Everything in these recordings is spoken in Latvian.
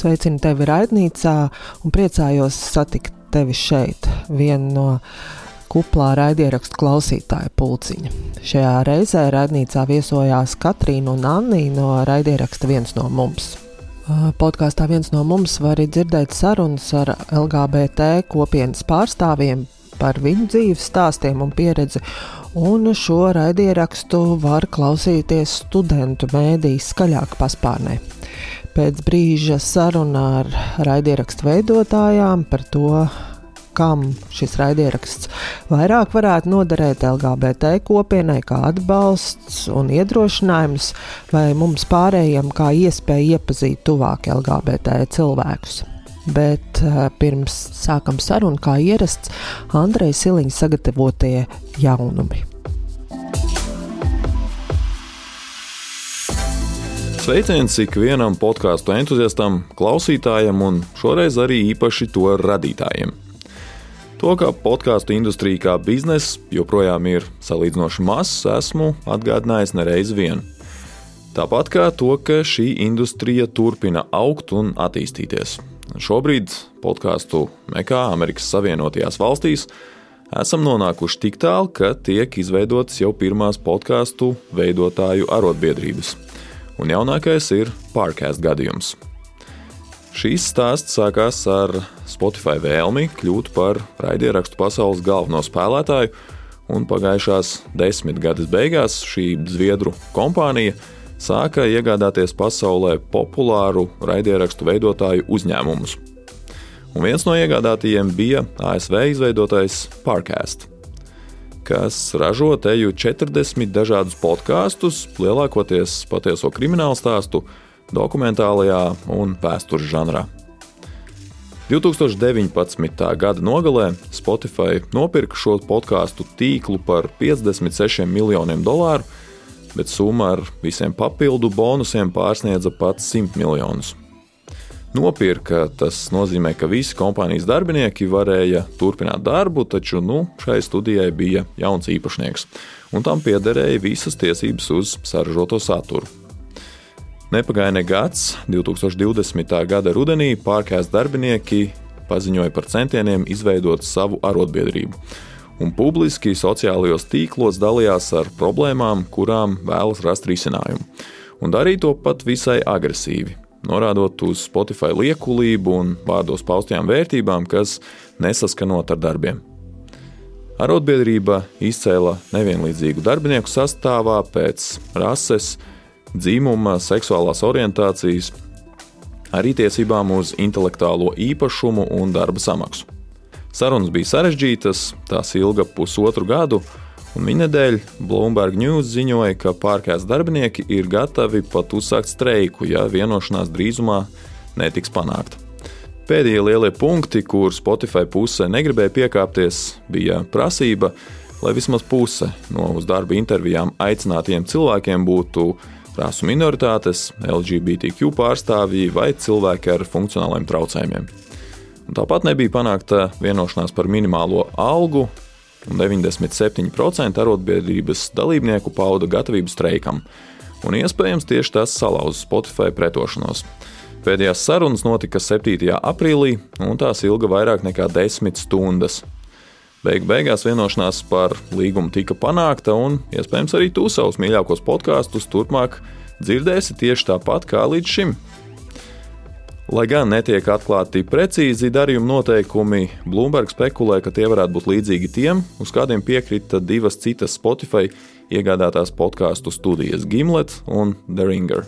Sveicinu tevi raidnīcā un priecājos satikt tevi šeit, vienu no kuplā raidierakstu klausītāja pulciņa. Šajā reizē raidnīcā viesojās Katrīna un Anni no raidieraksta viens no mums. Podkāstā viens no mums var arī dzirdēt sarunas ar LGBT kopienas pārstāvjiem par viņu dzīves stāstiem un pieredzi, un šo raidierakstu var klausīties studentu mēdīs skaļāk paspārnē. Pēc brīža sarunā ar raidierakstu veidotājām par to, kam šis raidieraksts vairāk varētu noderēt LGBT kopienai, kā atbalsts un iedrošinājums, vai mums pārējiem kā iespēja iepazīt tuvāk LGBT cilvēkus. Bet uh, pirms sākam sarunu, kā ierasts, Andreja Siliņa sagatavotie jaunumi. Sveiciens ikvienam podkāstu entuziastam, klausītājam un šoreiz arī īpaši to radītājiem. To, ka podkāstu industrija kā bizness joprojām ir salīdzinoši mazs, esmu atgādinājis nereiz vien. Tāpat kā to, ka šī industrija turpina augt un attīstīties. Šobrīd podkāstu Mekā, Amerikas Savienotajās valstīs, esam nonākuši tik tālu, ka tiek izveidotas jau pirmās podkāstu veidotāju arotbiedrības un jaunākais ir pārkāst gadījums. Šīs stāsts sākās ar Spotify vēlmi kļūt par raidierakstu pasaules galveno spēlētāju, un pagājušās desmitgades beigās šī zviedru kompānija sāka iegādāties pasaulē populāru raidierakstu veidotāju uzņēmumus. Un viens no iegādātajiem bija ASV izveidotais Parkast kas ražo teju 40 dažādus podkāstus, lielākoties patieso kriminālu stāstu, dokumentālajā un vēstures žanrā. 2019. gada nogalē Spotify nopirka šo podkāstu tīklu par 56 miljoniem dolāru, bet summa ar visiem papildu bonusiem pārsniedza pat 100 miljonus nopirka. Tas nozīmē, ka visi kompānijas darbinieki varēja turpināt darbu, taču nu, šai studijai bija jauns īpašnieks, un tam piederēja visas tiesības uz saražoto saturu. Nepagāja ne gads, 2020. gada rudenī pārkās darbinieki paziņoja par centieniem izveidot savu arotbiedrību, un publiski sociālajos tīklos dalījās ar problēmām, kurām vēlas rast risinājumu, un darīja to pat visai agresīvi norādot uz Spotify liekulību un vārdos paustajām vērtībām, kas nesaskanot ar darbiem. Arotbiedrība izcēla nevienlīdzīgu darbinieku sastāvā pēc rases, dzimuma, seksuālās orientācijas, arī tiesībām uz intelektuālo īpašumu un darba samaksu. Sarunas bija sarežģītas, tās ilga pusotru gadu, Un minēdēļ Bloomberg News ziņoja, ka pārkās darbinieki ir gatavi pat uzsākt streiku, ja vienošanās drīzumā netiks panākta. Pēdējie lielie punkti, kur Spotify puse negribēja piekāpties, bija prasība, lai vismaz puse no uz darba intervijām aicinātiem cilvēkiem būtu rasu minoritātes, LGBTQ pārstāvji vai cilvēki ar funkcionāliem traucējumiem. Tāpat nebija panākta vienošanās par minimālo algu, un 97% arotbiedrības dalībnieku pauda gatavību streikam, un iespējams tieši tas salauza Spotify pretošanos. Pēdējās sarunas notika 7. aprīlī, un tās ilga vairāk nekā 10 stundas. Beig beigās vienošanās par līgumu tika panākta, un iespējams arī tu savus mīļākos podkāstus turpmāk dzirdēsi tieši tāpat kā līdz šim. Lai gan netiek atklāti precīzi darījuma noteikumi, Bloomberg spekulē, ka tie varētu būt līdzīgi tiem, uz kādiem piekrita divas citas Spotify iegādātās podkāstu studijas Gimlet un The Ringer.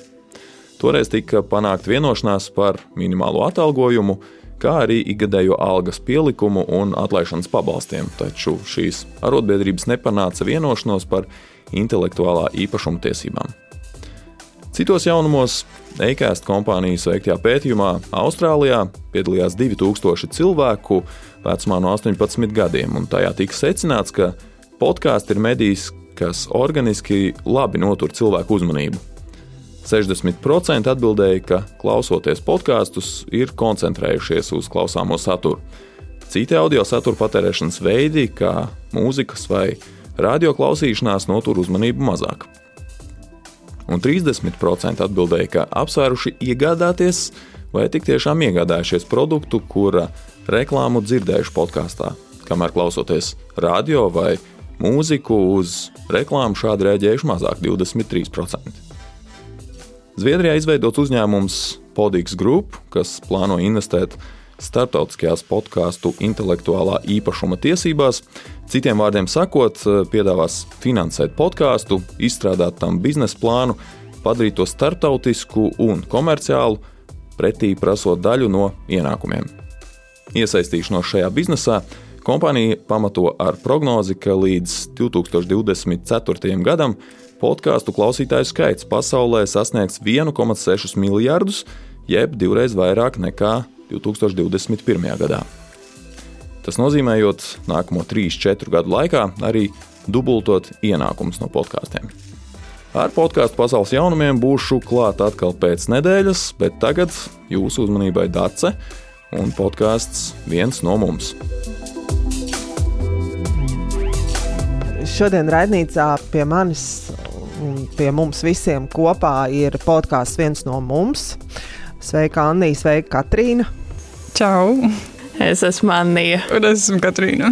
Toreiz tika panākta vienošanās par minimālo atalgojumu, kā arī ikgadējo algas pielikumu un atlaišanas pabalstiem, taču šīs arotbiedrības nepanāca vienošanos par intelektuālā īpašuma tiesībām. Citos jaunumos Eikēst kompānijas veiktajā pētījumā Austrālijā piedalījās 2000 cilvēku vecumā no 18 gadiem, un tajā tika secināts, ka podkāsts ir medijs, kas organiski labi notur cilvēku uzmanību. 60% atbildēja, ka klausoties podkāstus, ir koncentrējušies uz klausāmo saturu. Citi audio satura patērēšanas veidi, kā mūzikas vai radio klausīšanās, notur uzmanību mazāk un 30% atbildēja, ka apsvēruši iegādāties vai tik tiešām iegādājušies produktu, kura reklāmu dzirdējuši podkāstā, kamēr klausoties radio vai mūziku uz reklāmu šādi rēģējuši mazāk - 23%. Zviedrijā izveidots uzņēmums Podīgs Group, kas plāno investēt starptautiskajās podkāstu intelektuālā īpašuma tiesībās. Citiem vārdiem sakot, piedāvās finansēt podkāstu, izstrādāt tam biznesa plānu, padarīt to starptautisku un komerciālu, pretī prasot daļu no ienākumiem. Iesaistīšanos šajā biznesā kompānija pamato ar prognozi, ka līdz 2024. gadam podkāstu klausītāju skaits pasaulē sasniegs 1,6 miljardus, jeb divreiz vairāk nekā 2021. gadā. Tas nozīmējot nākamo 3-4 gadu laikā arī dubultot ienākumus no podkāstiem. Ar podkāstu pasaules jaunumiem būšu klāt atkal pēc nedēļas, bet tagad jūsu uzmanībai Dace un podkāsts viens no mums. Šodien raidnīcā pie manis un pie mums visiem kopā ir podkāsts viens no mums. Sveika, Anna, sveika, Katrīna! Čau! Es esmu Anija. Un es esmu Katrīna.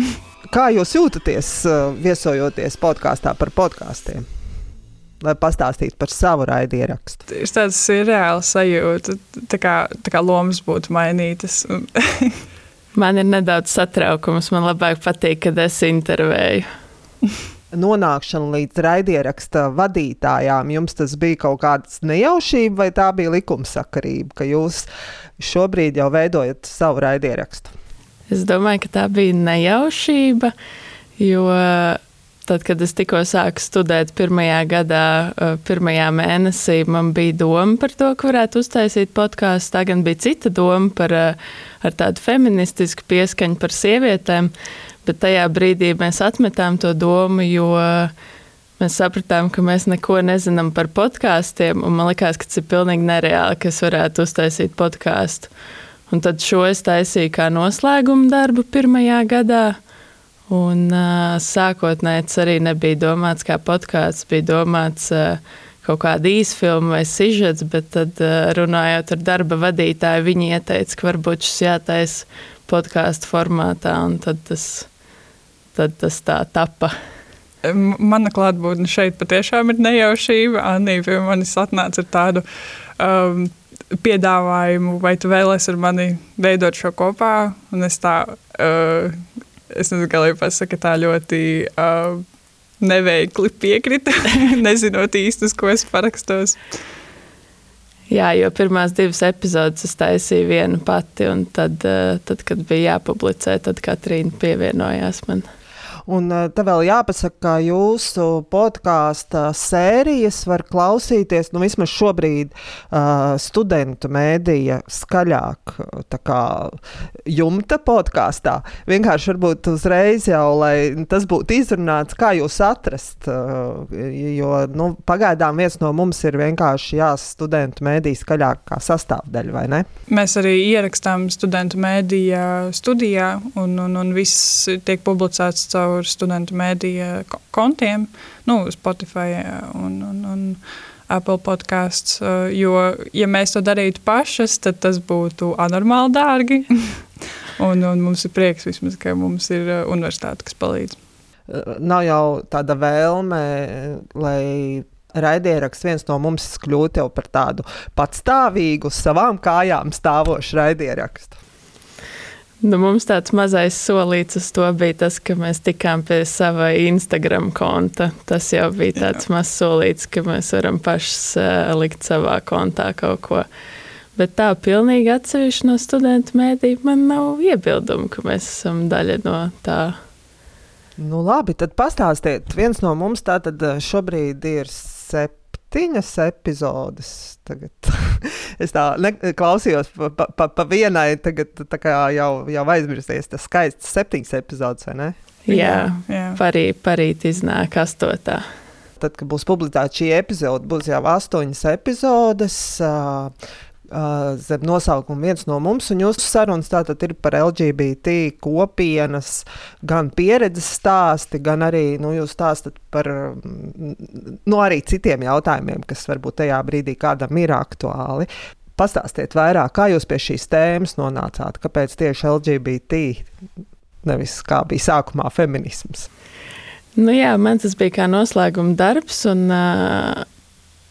Kā jūs jūtaties uh, viesojoties podkāstā par podkāstiem? Lai pastāstītu par savu raidierakstu. Ir tāds reāls sajūta, tā kā, tā kā lomas būtu mainītas. Man ir nedaudz satraukums. Man labāk patīk, kad es intervēju. Nonākšana līdz raidieraksta vadītājām, jums tas bija kaut kāda nejaušība, vai tā bija likumsakarība, ka jūs šobrīd jau veidojat savu raidierakstu? Es domāju, ka tā bija nejaušība, jo tad, kad es tikko sāku studēt pirmajā gadā, pirmajā mēnesī, man bija doma par to, ka varētu uztaisīt podkāstu. Tā gan bija cita doma par tādu feministisku pieskaņu par sievietēm, bet tajā brīdī mēs atmetām to domu, jo mēs sapratām, ka mēs neko nezinām par podkāstiem. Man liekas, ka tas ir pilnīgi nereāli, ka es varētu uztaisīt podkāstu. Un tad šo es taisīju kā noslēguma darbu pirmajā gadā. Un uh, sākotnēji tas arī nebija domāts kā podkāsts, bija domāts uh, kaut kāda īsfilma vai sižets, bet tad uh, runājot ar darba vadītāju, viņi ieteica, ka varbūt šis jātaisa podkāstu formātā, un tad tas, tad tas tā tapa. Mana klātbūtne šeit patiešām ir nejaušība. Anija pie manis atnāca ar tādu um, piedāvājumu, vai tu vēlēsies ar mani veidot šo kopā. Un es tā, uh, es nezinu, kā lai pasaka, tā ļoti uh, neveikli piekrita, nezinot īsti, uz ko es parakstos. Jā, jo pirmās divas epizodes es taisīju viena pati, un tad, uh, tad kad bija jāpublicē, tad Katrīna pievienojās man. Un eh, te vēl jāpasaka, ka jūsu podkāstu sērijas var klausīties, nu, vismaz šobrīd, uh, studentu mēdīja skaļāk, kā jumta podkāstā. Vienkārši varbūt uzreiz jau, lai tas būtu izrunāts, kā jūs atrast. Uh, jo nu, pagaidām viens no mums ir vienkārši jās studentu mēdīja skaļāk kā sastāvdaļa, vai ne? Mēs arī ierakstām studentu mēdīja studijā, un, un, un viss tiek publicēts caur caur studentu mēdīja kontiem, nu, Spotify un, un, un Apple podkāsts. Jo, ja mēs to darītu pašas, tad tas būtu anormāli dārgi. un, un mums ir prieks, vismaz, ka mums ir universitāte, kas palīdz. Nav jau tāda vēlme, lai raidieraksts viens no mums kļūtu par tādu patstāvīgu, savām kājām stāvošu raidierakstu. Nu, mums tāds mazais solīts uz to bija tas, ka mēs tikām pie sava Instagram konta. Tas jau bija tāds Jā. mazs solīts, ka mēs varam pašas uh, likt savā kontā kaut ko. Bet tā pilnīgi atsevišķi no studentu mēdī man nav iebildumu, ka mēs esam daļa no tā. Nu, labi, tad pastāstiet. Viens no mums tātad šobrīd ir sep septiņas epizodes. Tagad es tā ne, klausījos pa, pa, pa, vienai, tagad jau, jau aizmirsties. Tas skaists septiņas epizodes, vai ne? Jā, jā. Parīt, parīt iznāk astotā. Tad, kad būs publicēta šī epizode, būs jau astoņas epizodes. Uh, Uh, zem nosaukuma viens no mums, un jūsu sarunas tātad ir par LGBT kopienas, gan pieredzes stāsti, gan arī nu, jūs stāstat par nu, arī citiem jautājumiem, kas varbūt tajā brīdī kādam ir aktuāli. pastāstiet vairāk, kā jūs pie šīs tēmas nonācāt, kāpēc tieši LGBT, nevis kā bija sākumā feminisms. Nu jā, man tas bija kā noslēguma darbs, un uh,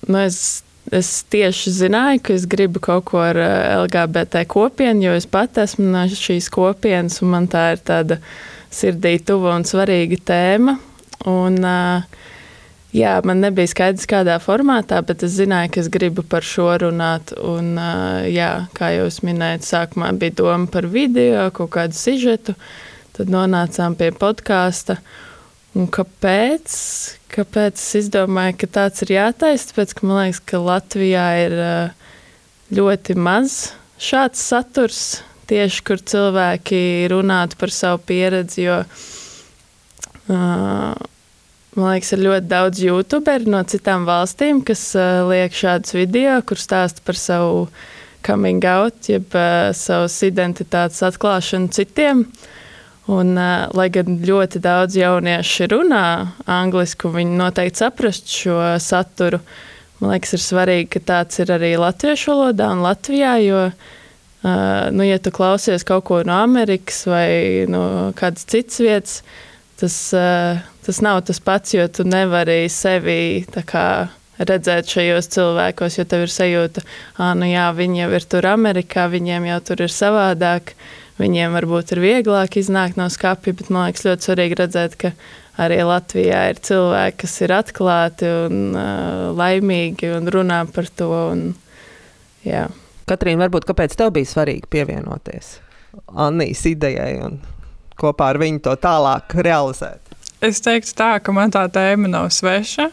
nu es, es tieši zināju, ka es gribu kaut ko ar LGBT kopienu, jo es pat esmu no šīs kopienas, un man tā ir tāda sirdī tuva un svarīga tēma. Un, uh, Jā, man nebija skaidrs, kādā formātā, bet es zināju, ka es gribu par šo runāt. Un, jā, kā jau minēju, sākumā bija doma par video, kaut kādu sižetu. Tad nonācām pie podkāsta. Un kāpēc? kāpēc es izdomāju, ka tāds ir jātaisa? Tāpēc, ka man liekas, ka Latvijā ir ļoti maz šāds saturs, tieši kur cilvēki runātu par savu pieredzi. Jo, uh, Man liekas, ir ļoti daudz youtuberi no citām valstīm, kas uh, liek šādus video, kur stāsta par savu coming out, jeb uh, savas identitātes atklāšanu citiem. Un, uh, lai gan ļoti daudz jauniešu runā angliski, viņi noteikti saprast šo saturu. Man liekas, ir svarīgi, ka tāds ir arī latviešu valodā un Latvijā, jo, uh, nu, ja tu klausies kaut ko no Amerikas vai no kādas citas vietas, tas, uh, tas nav tas pats, jo tu nevari sevi redzēt šajos cilvēkos, jo tev ir sajūta, ka nu jā, viņi jau ir tur Amerikā, viņiem jau tur ir savādāk. Viņiem varbūt ir vieglāk iznākt no skāpja, bet man liekas ļoti svarīgi redzēt, ka arī Latvijā ir cilvēki, kas ir atklāti un uh, laimīgi un runā par to. Un, jā. Katrīna, varbūt kāpēc tev bija svarīgi pievienoties Annijas idejai un kopā ar viņu to tālāk realizēt? Es teiktu tā, ka man tā tēma nav sveša.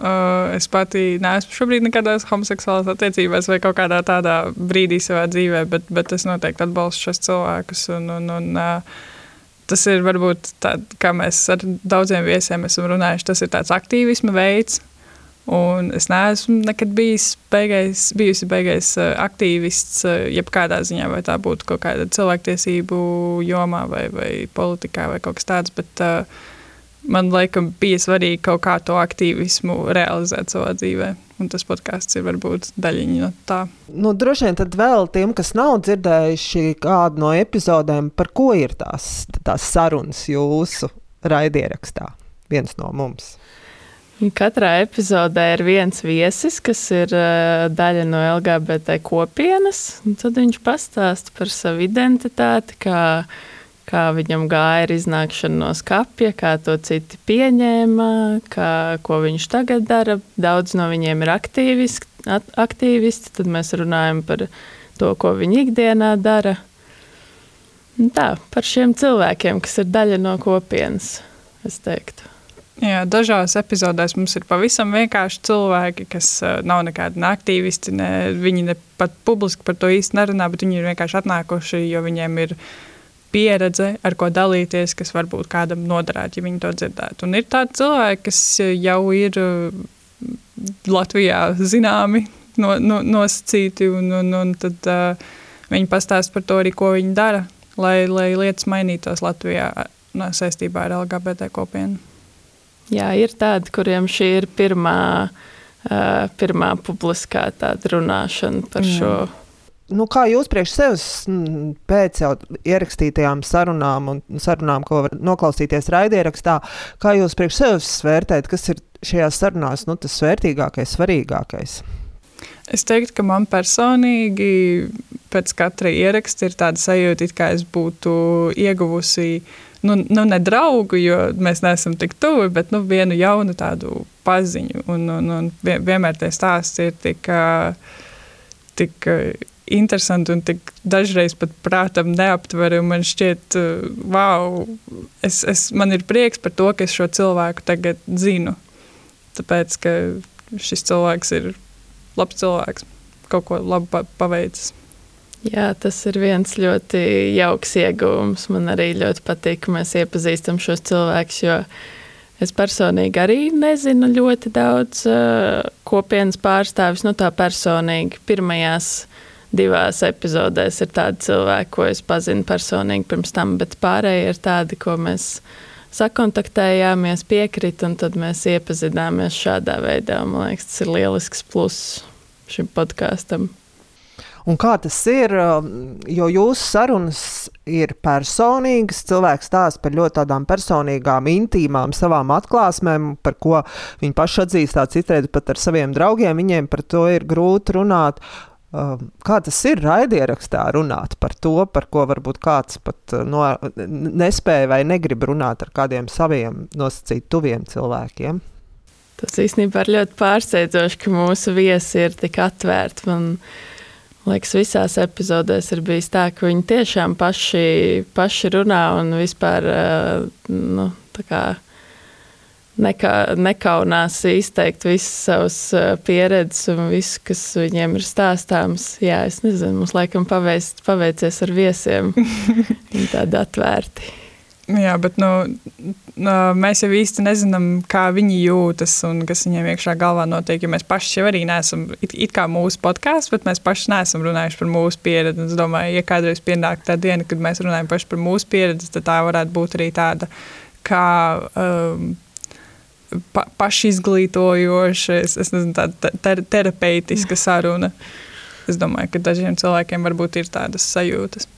Uh, es pati neesmu šobrīd nekādās homoseksuālās attiecībās vai kaut kādā tādā brīdī savā dzīvē, bet, bet es noteikti atbalstu šos cilvēkus. Un, un, un, uh, tas ir varbūt tāds, kā mēs ar daudziem viesiem esam runājuši, tas ir tāds aktīvisma veids. Un es neesmu nekad bijis beigais, bijusi beigais uh, aktīvists, uh, jebkādā ziņā, vai tā būtu kaut kāda cilvēktiesību jomā vai, vai politikā vai kaut kas tāds. Bet, uh, man laikam bija svarīgi kaut kā to aktīvismu realizēt savā dzīvē. Un tas podkāsts ir varbūt daļiņa no tā. Nu, droši vien tad vēl tiem, kas nav dzirdējuši kādu no epizodēm, par ko ir tās, tās sarunas jūsu raidierakstā, viens no mums. Katrā epizodē ir viens viesis, kas ir uh, daļa no LGBT kopienas. Tad viņš pastāsta par savu identitāti, kā uh, kā viņam gāja ar iznākšanu no skapja, kā to citi pieņēma, kā, ko viņš tagad dara. Daudz no viņiem ir aktīvisti, aktīvisti tad mēs runājam par to, ko viņi ikdienā dara. Tā, par šiem cilvēkiem, kas ir daļa no kopienas, es teiktu. Jā, dažās epizodēs mums ir pavisam vienkārši cilvēki, kas uh, nav nekādi ne aktīvisti. Ne, viņi ne pat publiski par to īsti nerunā, bet viņi ir vienkārši atnākuši, jo viņiem ir ielikumi pieredze, ar ko dalīties, kas varbūt kādam noderētu, ja viņi to dzirdētu. Un ir tādi cilvēki, kas jau ir uh, Latvijā zināmi, no, no, nosacīti, un, un, un tad uh, viņi pastāsta par to arī, ko viņi dara, lai, lai lietas mainītos Latvijā no, saistībā ar LGBT kopienu. Jā, ir tādi, kuriem šī ir pirmā, uh, pirmā publiskā runāšana par Jā. šo nu, kā jūs priekš sevis pēc jau ierakstītajām sarunām un sarunām, ko var noklausīties raidierakstā, kā jūs priekš sevis vērtējat, kas ir šajās sarunās nu, tas vērtīgākais, svarīgākais? Es teiktu, ka man personīgi pēc katra ieraksta ir tāda sajūta, ka es būtu ieguvusi nu, nu ne draugu, jo mēs neesam tik tuvi, bet nu, vienu jaunu tādu paziņu. Un, un, un vienmēr tie stāsti ir tik, tik interesanti un tik dažreiz pat prātam neaptverami. Man šķiet, wow, es, es, man ir prieks par to, ka es šo cilvēku tagad zinu. Tāpēc, ka šis cilvēks ir labs cilvēks, kaut ko labu paveicis. Jā, tas ir viens ļoti jauks iegūms. Man arī ļoti patīk, ka mēs iepazīstam šos cilvēkus, jo es personīgi arī nezinu ļoti daudz uh, kopienas pārstāvis, nu tā personīgi pirmajās divās epizodēs ir tādi cilvēki, ko es pazinu personīgi pirms tam, bet pārējie ir tādi, ko mēs sakontaktējāmies, piekrīt, un tad mēs iepazināmies šādā veidā. Man liekas, tas ir lielisks pluss šim podkāstam. Un kā tas ir, jo jūsu sarunas ir personīgas, cilvēks stāsta par ļoti tādām personīgām, intīmām, savām atklāsmēm, par ko viņi paši atzīst, tā citreiz pat ar saviem draugiem, viņiem par to ir grūti runāt. Kā tas ir raidierakstā runāt par to, par ko varbūt kāds pat no, nespēja vai negrib runāt ar kādiem saviem nosacīt tuviem cilvēkiem? Tas īstenībā ir ļoti pārsteidzoši, ka mūsu viesi ir tik atvērti. Man liekas, visās epizodēs ir bijis tā, ka viņi tiešām paši, paši runā un vispār nu, tā kā nekā, nekaunās izteikt visas savas pieredzes un visu, kas viņiem ir stāstāms. Jā, es nezinu, mums laikam paveic, paveicies ar viesiem. Viņi tādi atvērti. Jā, bet nu, mēs jau īsti nezinām, kā viņi jūtas un kas viņiem iekšā galvā notiek. Mēs paši jau arī neesam, it, it kā mūsu podkāsts, bet mēs paši neesam runājuši par mūsu pieredzi. Es domāju, ja kādreiz pienāk tā diena, kad mēs runājam paši par mūsu pieredzi, tad tā varētu būt arī tāda kā. Um, pa, pašizglītojoša, es, es nezinu, tāda ter, terapeitiska saruna. Es domāju, ka dažiem cilvēkiem varbūt ir tādas sajūtas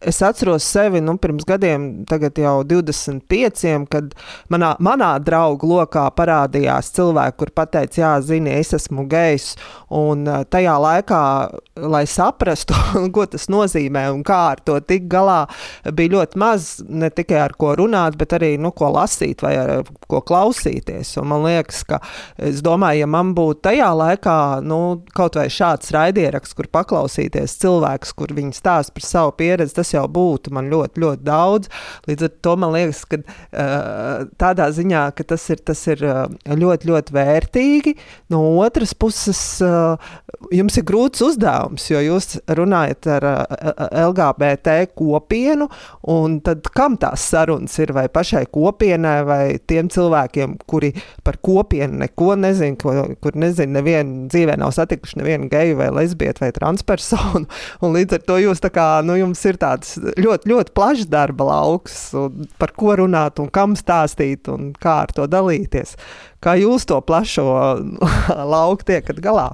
es atceros sevi nu, pirms gadiem, tagad jau 25, kad manā, manā draugu lokā parādījās cilvēki, kur teica, jā, zini, es esmu gejs. Un eh, tajā laikā, lai saprastu, ko tas nozīmē un kā ar to tikt galā, bija ļoti maz ne tikai ar ko runāt, bet arī nu, ko lasīt vai ko klausīties. Un man liekas, ka es domāju, ja man būtu tajā laikā nu, kaut vai šāds raidieraksts, kur paklausīties cilvēkus, kur viņi stāsta par savu pieredzi, tas jau būtu man ļoti, ļoti daudz. Līdz ar to man liekas, ka uh, tādā ziņā, ka tas ir, tas ir uh, ļoti, ļoti vērtīgi. No otras puses, uh, jums ir grūts uzdevums, jo jūs runājat ar uh, LGBT kopienu, un tad kam tās sarunas ir vai pašai kopienai vai tiem cilvēkiem, kuri par kopienu neko nezina, ko, kur nezina, nevienu dzīvē nav satikuši nevienu geju vai lesbietu vai transpersonu. Un līdz ar to jūs tā kā, nu, jums ir tāds ļoti, ļoti plašs darba lauks, par ko runāt un kam stāstīt un kā ar to dalīties. Kā jūs to plašo lauku tiekat galā?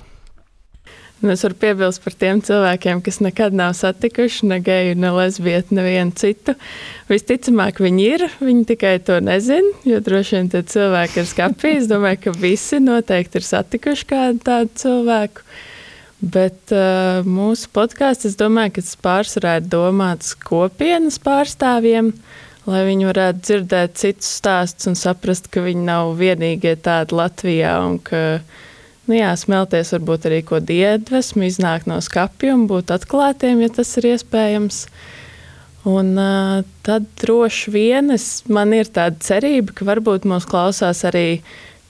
Un es varu piebilst par tiem cilvēkiem, kas nekad nav satikuši ne geju, ne lesbietu, nevienu citu. Visticamāk, viņi ir, viņi tikai to nezina, jo droši vien tie cilvēki ir skapī. Es domāju, ka visi noteikti ir satikuši kādu tādu cilvēku. Bet uh, mūsu podkāsts, es domāju, ka tas pārsvarā ir domāts kopienas pārstāvjiem, lai viņi varētu dzirdēt citus stāstus un saprast, ka viņi nav vienīgie tādi Latvijā un ka nu, jā, smelties varbūt arī ko iedvesmu, iznākt no skapja un būt atklātiem, ja tas ir iespējams. Un uh, tad droši vien es, man ir tāda cerība, ka varbūt mūs klausās arī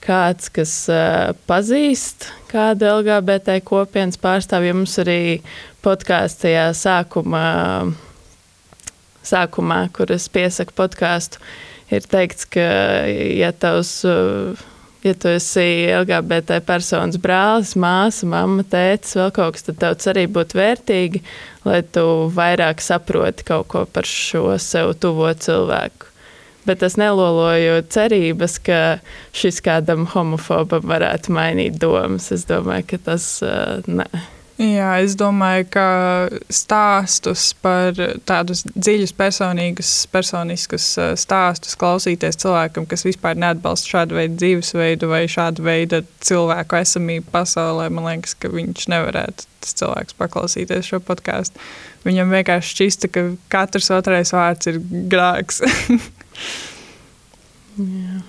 kāds, kas uh, pazīst kādu LGBT kopienas pārstāvju. Mums arī podkāstajā sākumā, sākumā, kur es piesaku podkāstu, ir teikts, ka ja tavs uh, ja tu esi LGBT personas brālis, māsa, mamma, tētis, vēl kaut kas, tad tev arī būtu vērtīgi, lai tu vairāk saproti kaut ko par šo sev tuvo cilvēku. Bet es neloloju cerības, ka šis kādam homofobam varētu mainīt domas. Es domāju, ka tas uh, ne. Jā, es domāju, ka stāstus par tādus dziļus, personīgus, personiskus eh, stāstus klausīties cilvēkam, kas vispār neatbalsta šādu veidu dzīvesveidu vai šādu veidu cilvēku esamību pasaulē, man liekas, ka viņš nevarētu tas cilvēks paklausīties šo podkāstu. Viņam vienkārši šķista, ka katrs otrais vārds ir grāks. Jā.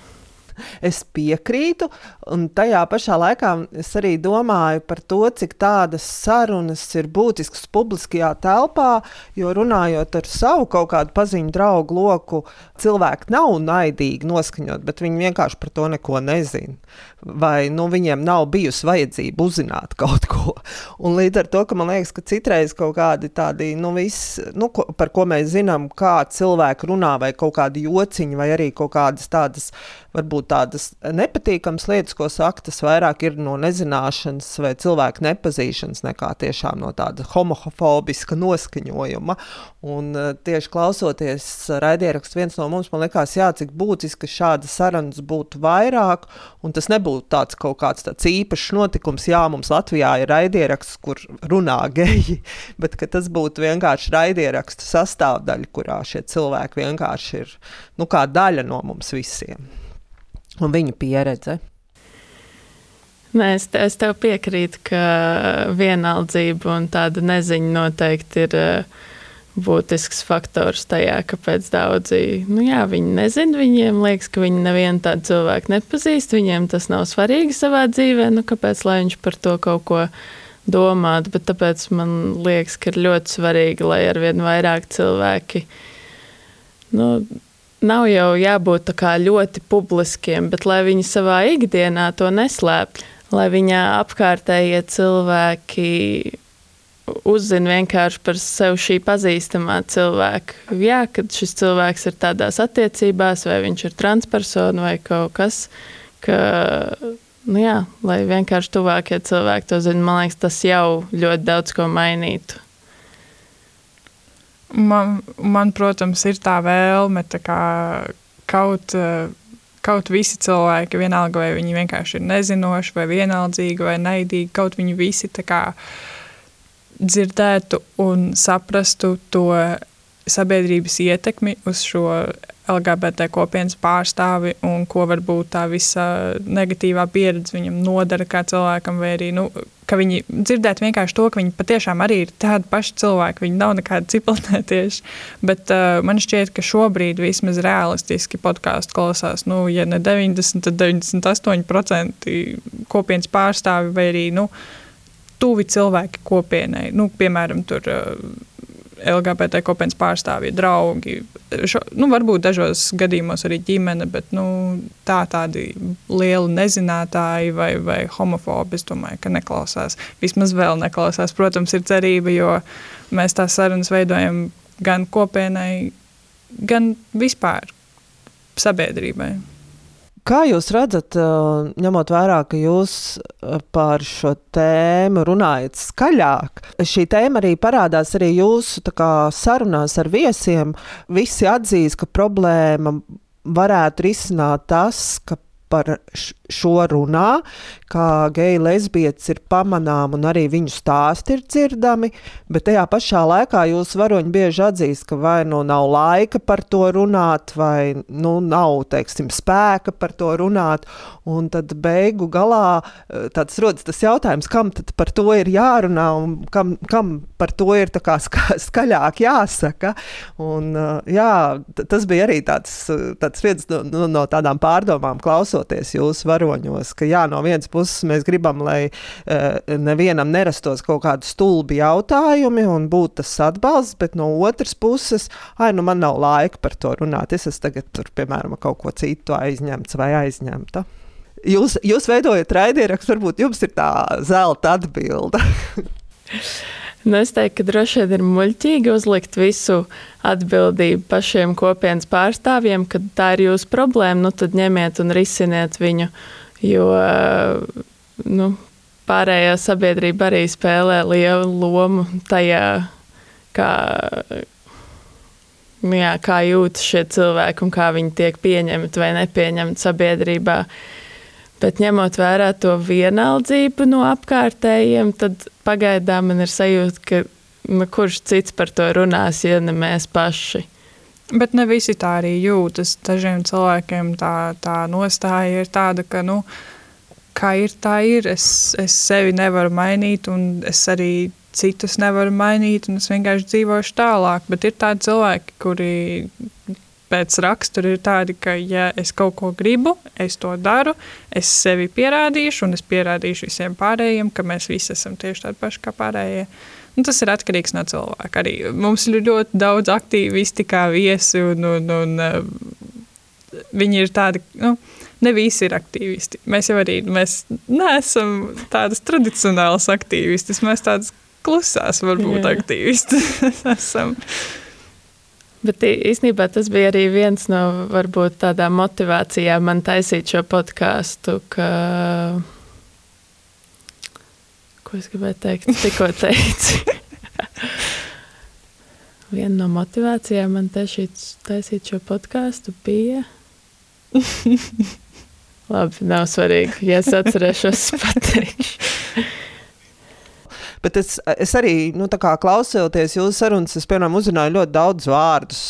Es piekrītu, un tajā pašā laikā es arī domāju par to, cik tādas sarunas ir būtiskas publiskajā telpā, jo runājot ar savu kaut kādu paziņu draugu loku, cilvēki nav naidīgi noskaņot, bet viņi vienkārši par to neko nezina vai nu, viņiem nav bijusi vajadzība uzzināt kaut ko. Un līdz ar to, ka man liekas, ka citreiz kaut kādi tādi, nu, viss, nu, ko, par ko mēs zinām, kā cilvēki runā, vai kaut kādi jociņi, vai arī kaut kādas tādas, varbūt tādas nepatīkamas lietas, ko saka, tas vairāk ir no nezināšanas vai cilvēku nepazīšanas, nekā tiešām no tāda homofobiska noskaņojuma. Un uh, tieši klausoties raidierakstu viens no mums, man liekas, jā, cik būtiski šādas sarunas būtu vairāk, un tas nebūtu tāds kaut kāds tāds īpašs notikums, jā, mums Latvijā ir raidieraksts, kur runā geji, bet tas būtu vienkārši raidierakstu sastāvdaļa, kurā šie cilvēki vienkārši ir nu, kā daļa no mums visiem. Un viņu pieredze. Nē, es, te, es tev piekrītu, ka vienaldzība un tāda neziņa noteikti ir uh, būtisks faktors tajā, kāpēc daudzi nu jā, viņi nezina. Viņiem liekas, ka viņi nevienu tādu cilvēku nepazīst. Viņiem tas nav svarīgi savā dzīvē. Nu, kāpēc viņš par to kaut ko domātu? Bet tāpēc man liekas, ka ir ļoti svarīgi, lai arvien vairāk cilvēki. Nu, nav jau jābūt ļoti publiskiem, bet lai viņi savā ikdienā to neslēpj, lai viņa apkārtējie cilvēki uzzina vienkārši par sevi šī pazīstamā cilvēka. Jā, kad šis cilvēks ir tādās attiecībās, vai viņš ir transpersona vai kaut kas, ka, nu jā, lai vienkārši tuvākie cilvēki to zina, man liekas, tas jau ļoti daudz ko mainītu. Man, man, protams, ir tā vēlme tā kā kaut, kaut visi cilvēki, vienalga vai viņi vienkārši ir nezinoši, vai vienaldzīgi, vai naidīgi, kaut viņi visi kā, dzirdētu un saprastu to sabiedrības ietekmi uz šo LGBT kopienas pārstāvi un ko varbūt tā visa negatīvā pieredze viņam nodara kā cilvēkam, vai arī, nu, ka viņi dzirdētu vienkārši to, ka viņi patiešām arī ir tādi paši cilvēki, viņi nav nekādi cipelnētieši, bet uh, man šķiet, ka šobrīd vismaz realistiski podkāstu klausās, nu, ja ne 90, tad 98% kopienas pārstāvi vai arī, nu, tuvi cilvēki kopienai, nu, piemēram, tur uh, LGBT kopienas pārstāvji, draugi. Šo, nu, varbūt dažos gadījumos arī ģimene, bet nu, tā tādi lieli nezinātāji vai, vai homofobi, es domāju, ka neklausās. Vismaz vēl neklausās. Protams, ir cerība, jo mēs tās sarunas veidojam gan kopienai, gan vispār sabiedrībai. Kā jūs redzat, ņemot vērā, ka jūs par šo tēmu runājat skaļāk, šī tēma arī parādās arī jūsu kā, sarunās ar viesiem. Visi atzīst, ka problēma varētu risināt tas, ka par šo runā, kā geju lesbietes ir pamanām un arī viņu stāsti ir dzirdami, bet tajā pašā laikā jūs varoņi bieži atzīst, ka vai nu nav laika par to runāt, vai nu nav, teiksim, spēka par to runāt, un tad beigu galā eh, tāds rodas tas jautājums, kam tad par to ir jārunā un kam, kam par to ir kā ska, skaļāk jāsaka, un eh, jā, tas bija arī tāds, tāds viens no, no, no tādām pārdomām klausoties jūsu varoņos, ka jā, no vienas puses mēs gribam, lai uh, nevienam nerastos kaut kādi stulbi jautājumi un būtu tas atbalsts, bet no otras puses, ai, nu man nav laika par to runāt. Es esmu tagad tur, piemēram, kaut ko citu aizņemts vai aizņemta. Jūs, jūs veidojat raidierakstu, varbūt jums ir tā zelta atbilde. Nu, es teiktu, ka droši vien ir muļķīgi uzlikt visu atbildību pašiem kopienas pārstāvjiem, ka tā ir jūsu problēma, nu tad ņemiet un risiniet viņu. Jo nu, pārējā sabiedrība arī spēlē lielu lomu tajā, kā, nu jā, kā jūtas šie cilvēki un kā viņi tiek pieņemti vai nepieņemti sabiedrībā. Bet ņemot vērā to vienaldzību no apkārtējiem, tad pagaidām man ir sajūta, ka nu, kurš cits par to runās, ja ne mēs paši. Bet ne visi tā arī jūtas. Dažiem cilvēkiem tā, tā nostāja ir tāda, ka, nu, kā ir, tā ir. Es, es sevi nevaru mainīt, un es arī citus nevaru mainīt, un es vienkārši dzīvošu tālāk. Bet ir tādi cilvēki, kuri pēc rakstura ir tādi, ka, ja es kaut ko gribu, es to daru, es sevi pierādīšu, un es pierādīšu visiem pārējiem, ka mēs visi esam tieši tādi paši kā pārējie. Nu, tas ir atkarīgs no cilvēka. Arī mums ir ļoti daudz aktīvisti, kā viesi, un, un, un uh, viņi ir tādi. Nu, Ne visi ir aktīvisti. Mēs jau arī mēs neesam tādas tradicionālas aktīvistas. Mēs tādas klusās, varbūt, Jā. aktīvistas esam. Bet īstenībā tas bija arī viens no varbūt tādām motivācijām man taisīt šo podkāstu, ka, ko es gribēju teikt, tikko teicu. Viena no motivācijām man taisīt, taisīt šo podkāstu bija. Labi, nav svarīgi. Ja es atcerēšos, pateikšu. Bet es, es arī, nu, klausoties jūsu sarunas, es, piemēram, uzzināju ļoti daudz vārdus,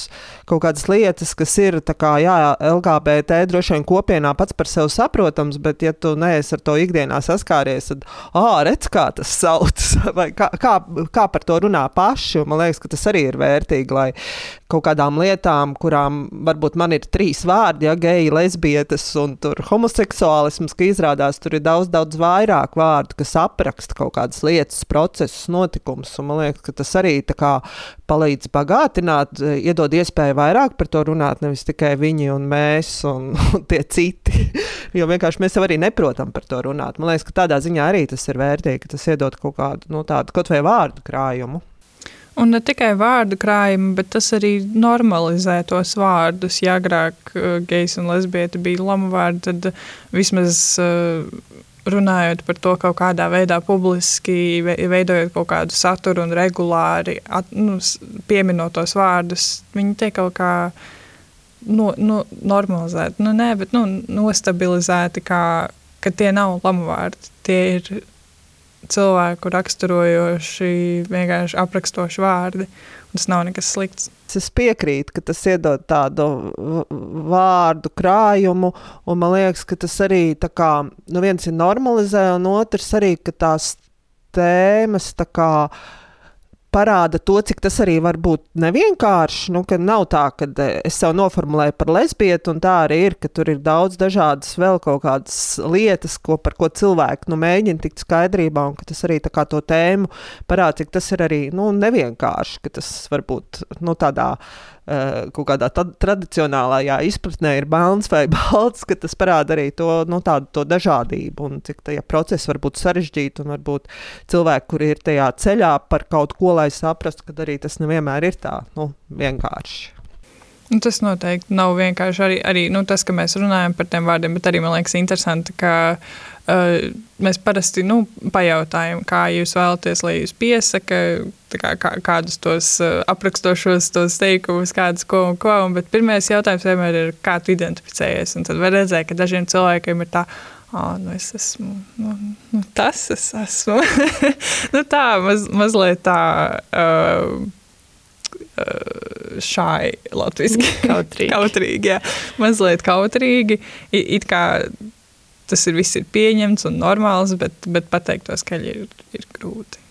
kaut kādas lietas, kas ir, kā, jā, LGBT droši vien kopienā pats par sevi saprotams, bet, ja tu neesi ar to ikdienā saskāries, tad, ah, redz, kā tas sauc, vai kā, kā, kā par to runā paši, man liekas, ka tas arī ir vērtīgi, lai kaut kādām lietām, kurām varbūt man ir trīs vārdi, ja geji, lesbietes un homoseksuālisms, ka izrādās tur ir daudz, daudz vairāk vārdu, kas apraksta kaut kādas lietas, procesus, notikumus. Man liekas, ka tas arī kā, palīdz bagātināt, iedod iespēju vairāk par to runāt, nevis tikai viņi un mēs un, un tie citi. jo vienkārši mēs jau arī neprotam par to runāt. Man liekas, ka tādā ziņā arī tas ir vērtīgi, ka tas iedod kaut kādu nu, tādu kaut vai vārdu krājumu. Un ne tikai vārdu krājumu, bet tas arī normalizē tos vārdus. Ja agrāk uh, gejs un lesbieta bija lamu vārdi, tad vismaz uh, runājot par to kaut kādā veidā publiski, veidojot kaut kādu saturu un regulāri at, nu, pieminot tos vārdus, viņi tiek kaut kā no, no, normalizēti. Nu, nē, bet nu, nostabilizēti, kā, ka tie nav lamu vārdi. Tie ir cilvēku raksturojoši, vienkārši aprakstoši vārdi. Tas nav nekas slikts. Es piekrītu, ka tas iedod tādu vārdu krājumu, un man liekas, ka tas arī kā, nu viens ir normalizē, un otrs arī, ka tās tēmas tā kā parāda to, cik tas arī var būt nevienkārši. Nu, ka nav tā, ka eh, es sev noformulēju par lesbietu, un tā arī ir, ka tur ir daudz dažādas vēl kaut kādas lietas, ko, par ko cilvēki nu, mēģina tikt skaidrībā, un tas arī to tēmu parāda, cik tas ir arī nu, nevienkārši, ka tas var būt nu, tādā Eh, kaut kādā tradicionālajā izpratnē ir melns vai balts, ka tas parāda arī to, nu, tādu, to dažādību un cik tie procesi var būt sarežģīti un varbūt cilvēki, kuri ir tajā ceļā par kaut ko, lai saprastu, ka arī tas nevienmēr ir tā nu, vienkārši. Nu, tas noteikti nav vienkārši arī, arī nu, tas, ka mēs runājam par tiem vārdiem, bet arī man liekas interesanti, ka uh, mēs parasti nu, pajautājam, kā jūs vēlaties, lai jūs piesaka, kā, kā, kādus tos uh, aprakstošos tos teikumus, kādus ko un ko. Un, bet pirmais jautājums vienmēr ir, kā tu identificējies. Un tad var redzēt, ka dažiem cilvēkiem ir tā, oh, nu es esmu, nu, nu, tas es esmu. nu, tā maz, mazliet tā. Uh, šai latviešu kautrīgi. kautrīgi jā. Mazliet kautrīgi. It, kā tas ir viss ir pieņemts un normāls, bet, bet pateikt to skaļi ir, ir grūti.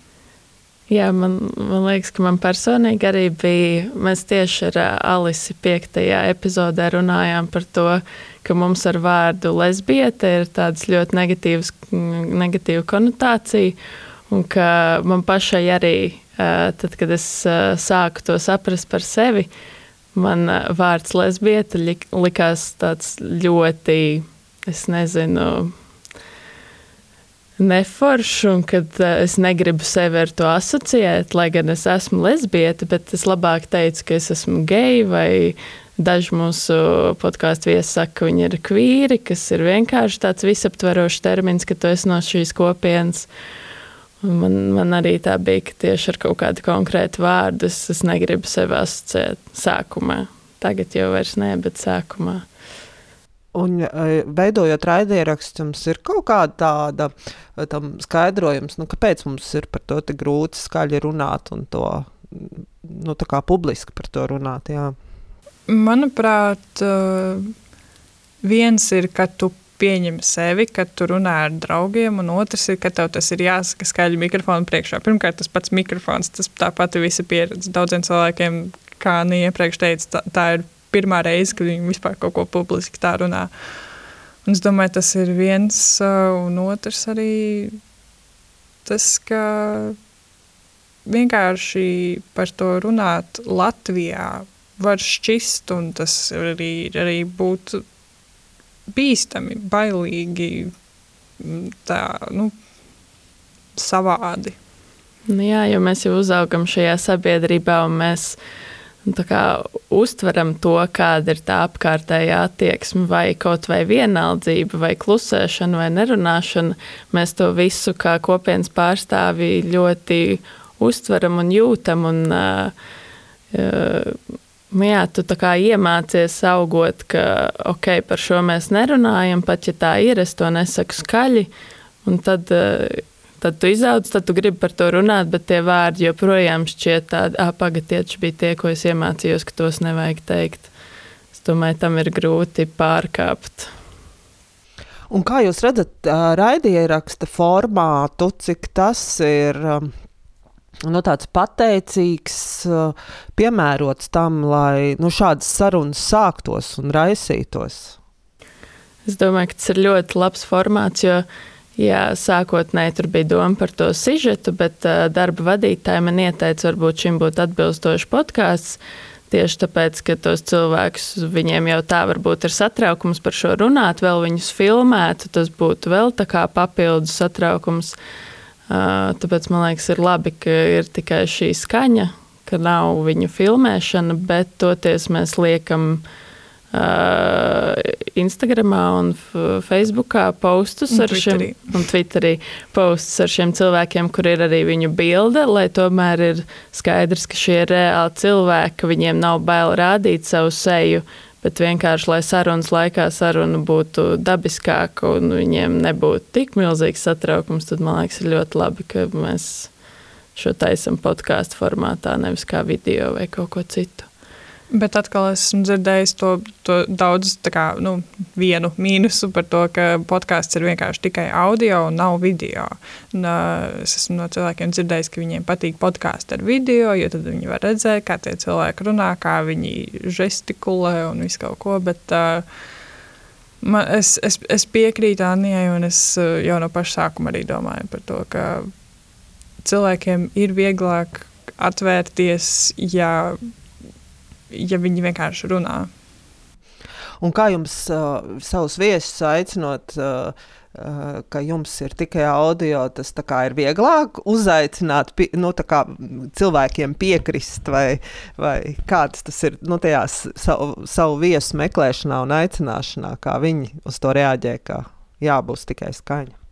Jā, man, man liekas, ka man personīgi arī bija. Mēs tieši ar Alisi 5. epizodē runājām par to, ka mums ar vārdu lesbiete ir tāda ļoti negatīva konotācija. Un ka man pašai arī, tad, kad es sāku to saprast par sevi, man vārds lesbiete likās tāds ļoti es nezinu, neforšu, un kad uh, es negribu sevi ar to asociēt, lai gan es esmu lesbieta, bet es labāk teicu, ka es esmu geja vai Daži mūsu podkāstu viesi saka, ka viņi ir kvīri, kas ir vienkārši tāds visaptverošs termins, ka tu esi no šīs kopienas. Un man, man arī tā bija, ka tieši ar kaut kādu konkrētu vārdu es, es negribu sevi asociēt sākumā. Tagad jau vairs ne, bet sākumā. Un, e, veidojot raidierakstu, jums ir kaut kāda tāda e, skaidrojums, nu, kāpēc mums ir par to tik grūti skaļi runāt un to nu, publiski par to runāt. Jā. Manuprāt, e, viens ir, ka tu pieņem sevi, kad tu runā ar draugiem, un otrs ir, ka tev tas ir jāsaka skaļi mikrofonu priekšā. Pirmkārt, tas pats mikrofons, tas tāpat ir visa pieredze. Daudziem cilvēkiem, kā Nija iepriekš teica, tā, tā ir pirmā reize, kad viņi vispār kaut ko publiski tā runā. Un es domāju, tas ir viens, uh, un otrs arī tas, ka vienkārši par to runāt Latvijā var šķist, un tas arī, arī būtu bīstami, bailīgi, tā, nu, savādi. Nu jā, jo mēs jau uzaugam šajā sabiedrībā, un mēs uztveram to, kāda ir tā apkārtējā attieksme, vai kaut vai vienaldzība, vai klusēšana, vai nerunāšana. Mēs to visu kā kopienas pārstāvji ļoti uztveram un jūtam. Un, uh, uh, Jā, tu tā kā iemācies augot, ka ok, par šo mēs nerunājam, pat ja tā ir, es to nesaku skaļi. Un tad uh, tad tu izaudz, tad tu gribi par to runāt, bet tie vārdi joprojām šķiet tādi, ah, pagatieši bija tie, ko es iemācījos, ka tos nevajag teikt. Es domāju, tam ir grūti pārkāpt. Un kā jūs redzat, raidieraksta formātu, cik tas ir nu, tāds pateicīgs, piemērots tam, lai nu, šādas sarunas sāktos un raisītos? Es domāju, ka tas ir ļoti labs formāts, jo Jā, sākotnēji tur bija doma par to sižetu, bet uh, darba vadītāji man ieteica, varbūt šim būtu atbilstošs podkāsts. Tieši tāpēc, ka tos cilvēkus, viņiem jau tā varbūt ir satraukums par šo runāt, vēl viņus filmētu, tas būtu vēl tā kā papildus satraukums. Uh, tāpēc man liekas, ir labi, ka ir tikai šī skaņa, ka nav viņu filmēšana, bet toties mēs liekam uh, Instagramā un Facebookā postus un ar Twitterī. šiem, un Twitterī postus ar šiem cilvēkiem, kur ir arī viņu bilde, lai tomēr ir skaidrs, ka šie ir reāli cilvēki, ka viņiem nav bail rādīt savu seju, bet vienkārši, lai sarunas laikā saruna būtu dabiskāka un viņiem nebūtu tik milzīgs satraukums, tad man liekas, ir ļoti labi, ka mēs šo taisam podkāstu formātā, nevis kā video vai kaut ko citu. Bet atkal esmu dzirdējis to, to daudz, kā, nu, vienu mīnusu par to, ka podkāsts ir vienkārši tikai audio un nav video. Un, es esmu no cilvēkiem dzirdējis, ka viņiem patīk podkāsts ar video, jo tad viņi var redzēt, kā tie cilvēki runā, kā viņi žestikulē un visu kaut ko. Bet, uh, man, es, es, es piekrītu Anijai, un es jau no paša sākuma arī domāju par to, ka cilvēkiem ir vieglāk atvērties, ja ja viņi vienkārši runā. Un kā jums uh, savus viesus aicinot, uh, uh, ka jums ir tikai audio, tas ir vieglāk uzaicināt pi, nu, cilvēkiem piekrist, vai, vai kāds tas ir nu, tajā savu, savu viesu meklēšanā un aicināšanā, kā viņi uz to reaģē, ka jābūs tikai skaņa.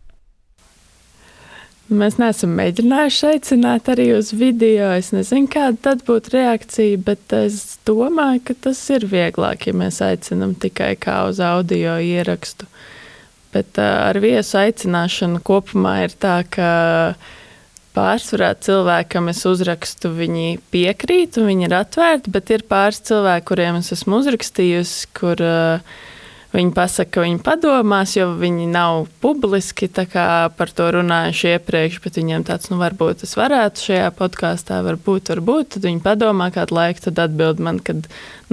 Mēs neesam mēģinājuši aicināt arī uz video. Es nezinu, kāda tad būtu reakcija, bet es domāju, ka tas ir vieglāk, ja mēs aicinām tikai kā uz audio ierakstu. Bet ar viesu aicināšanu kopumā ir tā, ka pārsvarā cilvēkam es uzrakstu, viņi piekrīt viņi ir atvērti, bet ir pāris cilvēki, kuriem es esmu uzrakstījusi, kur uh, Viņi pasaka, ka viņi padomās, jo viņi nav publiski par to runājuši iepriekš, bet viņiem tāds, nu, varbūt es varētu šajā podkāstā, varbūt, varbūt. Tad viņi padomā kādu laiku, tad atbild man, ka,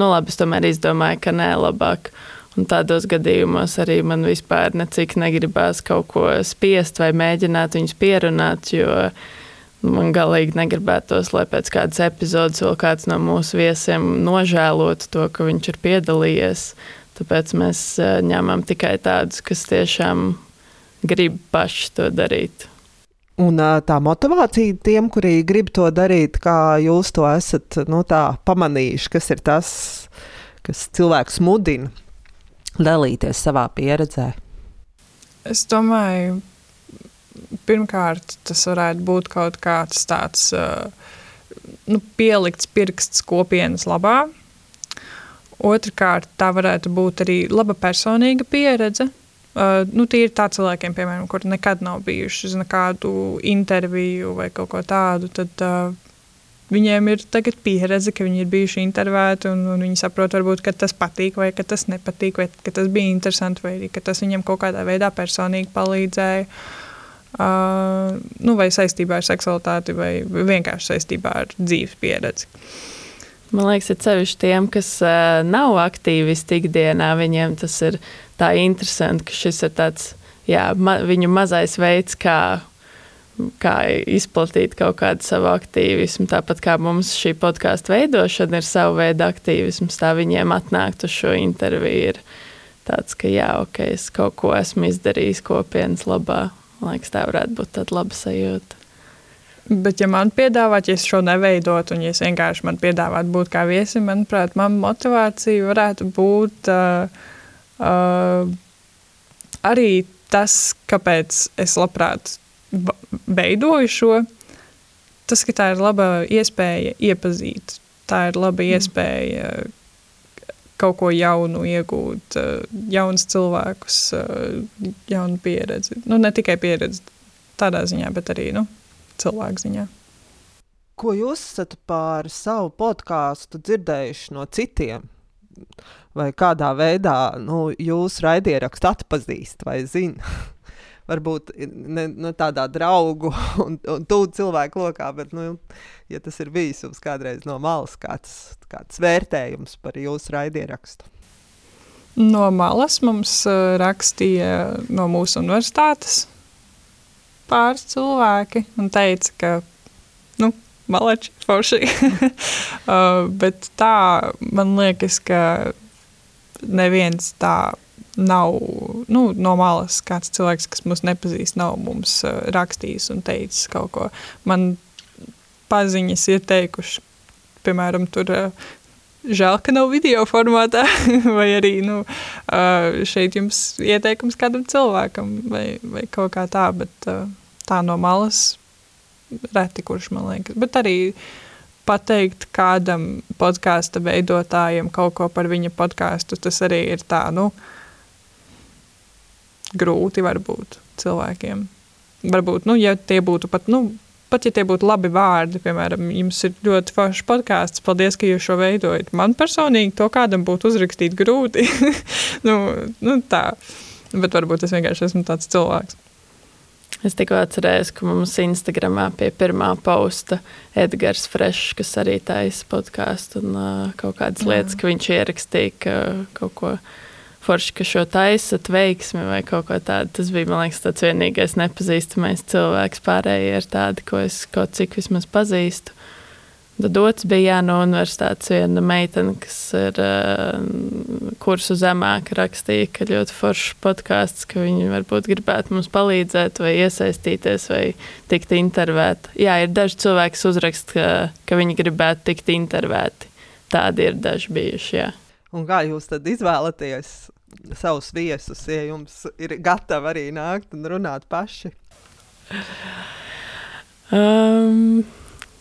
nu, labi, es tomēr izdomāju, ka nē, labāk. Un tādos gadījumos arī man vispār necik negribās kaut ko spiest vai mēģināt viņus pierunāt, jo man galīgi negribētos, lai pēc kādas epizodes vēl kāds no mūsu viesiem nožēlotu to, ka viņš ir piedalījies. Tāpēc mēs ņemam tikai tādus, kas tiešām grib paši to darīt. Un tā motivācija tiem, kuri grib to darīt, kā jūs to esat nu, pamanījuši, kas ir tas, kas cilvēks mudina dalīties savā pieredzē? Es domāju, pirmkārt, tas varētu būt kaut kāds tāds nu, pielikts pirksts kopienas labā, Otrakārt, tā varētu būt arī laba personīga pieredze. Uh, nu, tie ir tādi cilvēkiem, piemēram, kuri nekad nav bijuši uz nekādu interviju vai kaut ko tādu. Tad uh, viņiem ir pieredze, ka viņi ir bijuši intervēti un, un viņi saprot, varbūt, ka tas patīk vai ka tas nepatīk, vai ka tas bija interesanti, vai arī, ka tas viņiem kaut kādā veidā personīgi palīdzēja. Uh, nu, vai saistībā ar seksualitāti, vai vienkārši saistībā ar dzīves pieredzi. Uh, Man liekas, ir sevišķi tiem, kas uh, nav aktīvisti ikdienā. Viņiem tas ir tā interesanti, ka šis ir tāds jā, ma viņu mazais veids, kā, kā izplatīt kaut kādu savu aktīvismu. Tāpat kā mums šī podkāstu veidošana ir sava veida aktīvisms, tā viņiem atnākt uz šo interviju ir tāds, ka jā, ok, es kaut ko esmu izdarījis kopienas labā. Man liekas, tā varētu būt tāda laba sajūta. Bet, ja man piedāvāt, ja es šo neveidotu, un ja es vienkārši man piedāvātu būt kā viesim, manuprāt, man motivācija varētu būt uh, uh, arī tas, kāpēc es labprāt veidoju šo. Tas, ka tā ir laba iespēja iepazīt, tā ir laba mm. iespēja kaut ko jaunu iegūt, uh, jaunus cilvēkus, uh, jaunu pieredzi. Nu, ne tikai pieredzi tādā ziņā, bet arī nu, cilvēku ziņā. Ko jūs esat par savu podkāstu dzirdējuši no citiem? Vai kādā veidā nu, jūs raidierakstu atpazīst vai zināt? Varbūt ne, ne tādā draugu un, un tuvu cilvēku lokā, bet, nu, ja tas ir bijis jums kādreiz no malas, kāds, kāds vērtējums par jūsu raidierakstu? No malas mums uh, rakstīja no mūsu universitātes pāris cilvēki un teica, ka, nu, malači, forši. uh, bet tā, man liekas, ka neviens tā nav nu, no malas kāds cilvēks, kas mūs nepazīst, nav mums uh, rakstījis un teicis kaut ko. Man paziņas ir teikuši, piemēram, tur uh, žēl, ka nav video formātā, vai arī nu, uh, šeit jums ieteikums kādam cilvēkam vai, vai kaut kā tā, bet uh, tā no malas reti kurš man liekas. Bet arī pateikt kādam podkāstu veidotājam kaut ko par viņa podkāstu, tas arī ir tā, nu, grūti varbūt cilvēkiem. Varbūt, nu, ja tie būtu pat, nu, pat ja tie būtu labi vārdi, piemēram, jums ir ļoti foršs podkāsts, paldies, ka jūs šo veidojat. Man personīgi to kādam būtu uzrakstīt grūti. nu, nu, tā. Bet varbūt es vienkārši esmu tāds cilvēks. Es tikko atcerējos, ka mums Instagramā pie pirmā posta Edgars Frešs, kas arī taisa podkāstu un uh, kaut kādas Jā. lietas, ka viņš ierakstīja ka kaut ko forši, ka šo taisat veiksmi vai kaut ko tādu. Tas bija, man liekas, tāds vienīgais nepazīstamais cilvēks. Pārējie ir tādi, ko es kaut cik vismaz pazīstu. Tad otrs bija jā, no universitātes viena meitene, kas ir uh, kursu zemāk rakstīja, ka ļoti foršs podkāsts, ka viņi varbūt gribētu mums palīdzēt vai iesaistīties vai tikt intervēti. Jā, ir daži cilvēki, kas uzrakst, ka, ka viņi gribētu tikt intervēti. Tādi ir daži bijuši, jā. Un kā jūs tad izvēlaties savus viesus, ja jums ir gatavi arī nākt un runāt paši? Um,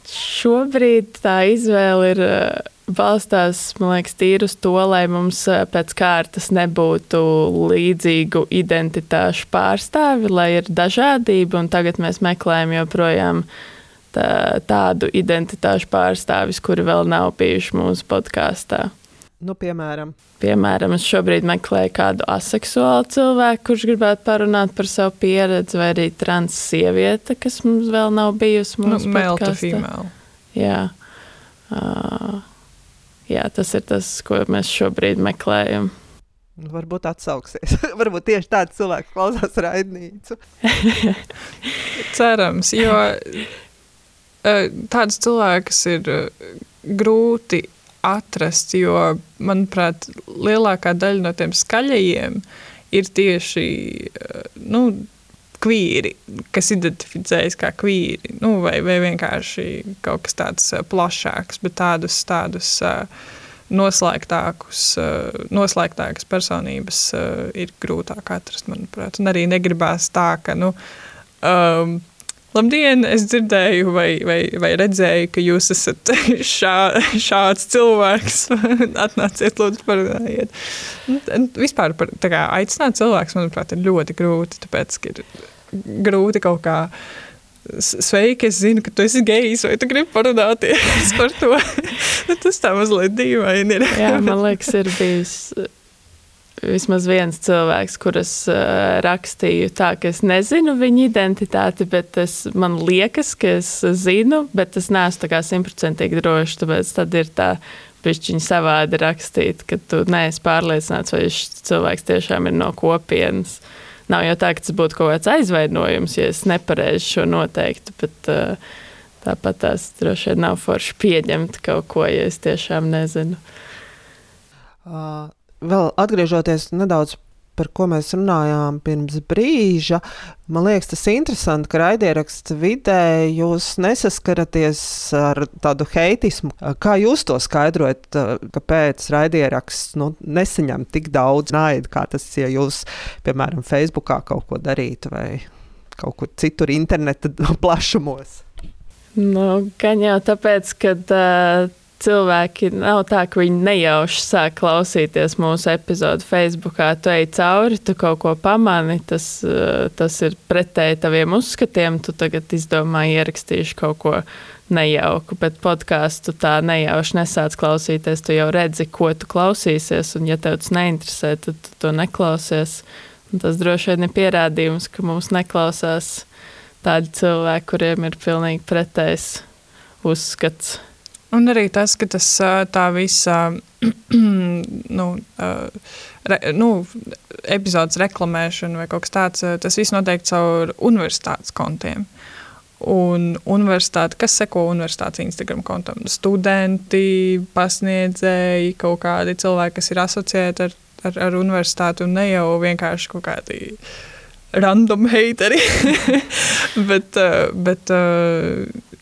Šobrīd tā izvēle ir eh, balstās, man liekas, tīri uz to, lai mums eh, pēc kārtas nebūtu līdzīgu identitāšu pārstāvi, lai ir dažādība, un tagad mēs meklējam joprojām tā, tādu identitāšu pārstāvis, kuri vēl nav bijuši mūsu podkāstā. Nu, piemēram. piemēram, es šobrīd meklēju kādu aseksuālu cilvēku, kurš gribētu parunāt par savu pieredzi, vai arī trans sieviete, kas mums vēl nav bijusi nu, podkāstā. Jā. Uh, jā, tas ir tas, ko mēs šobrīd meklējam. Varbūt atsauksies. Varbūt tieši tāds cilvēks klausās raidnīcu. Cerams, jo tāds cilvēks ir grūti atrast, jo, manuprāt, lielākā daļa no tiem skaļajiem ir tieši nu, kvīri, kas identificējas kā kvīri, nu, vai, vai vienkārši kaut kas tāds plašāks, bet tādus, tādus noslēgtākus, noslēgtākas personības ir grūtāk atrast, manuprāt. Un arī negribās tā, ka, nu, um, Labdien, es dzirdēju, vai, vai, vai redzēju, ka jūs esat šā, šāds cilvēks. Atnāciet, lūdzu, parunājiet. Vispār par, kā, aicināt cilvēku, manuprāt, ir ļoti grūti. Tāpēc ir grūti kaut kā. Sveiki, es zinu, ka tu esi gejs, vai tu gribi parunāties par to. Tas tā mazliet dīvaini ir. Jā, man liekas, ir bijis vismaz viens cilvēks, kuras uh, rakstīju tā, ka es nezinu viņa identitāti, bet es, man liekas, ka es zinu, bet es neesmu simtprocentīgi drošs. Tāpēc tad ir tā pišķiņa savādi rakstīt, ka tu neesi pārliecināts, vai šis cilvēks tiešām ir no kopienas. Nav jau tā, ka tas būtu kaut kāds aizvainojums, ja es nepareizi šo noteiktu, bet uh, tāpat tās droši vien nav forši pieņemt kaut ko, ja es tiešām nezinu. Uh vēl atgriežoties nedaudz par ko mēs runājām pirms brīža. Man liekas, tas ir interesanti, ka raidierakstu vidē jūs nesaskaraties ar tādu heitismu. Kā jūs to skaidrojat, kāpēc raidieraksts nu, nesaņem tik daudz naida, kā tas, ja jūs, piemēram, Facebookā kaut ko darītu vai kaut kur citur interneta plašumos? Nu, gan jau tāpēc, ka uh, cilvēki nav tā, ka viņi nejauši sāk klausīties mūsu epizodu Facebook. Tu ej cauri, tu kaut ko pamani, tas, uh, tas ir pretēji taviem uzskatiem. Tu tagad izdomā ierakstīšu kaut ko nejauku, bet podkāstu tā nejauši nesāc klausīties. Tu jau redzi, ko tu klausīsies, un ja tev tas neinteresē, tad tu to neklausies. Un tas droši vien ir pierādījums, ka mūs neklausās tādi cilvēki, kuriem ir pilnīgi pretējs uzskats. Un arī tas, ka tas tā visa nu, re, nu, epizodes reklamēšana vai kaut kas tāds, tas viss notiek caur universitātes kontiem. Un universitāte, kas seko universitātes Instagram kontam? Studenti, pasniedzēji, kaut kādi cilvēki, kas ir asociēti ar, ar, ar universitāti un ne jau vienkārši kaut kādi random hateri. bet, bet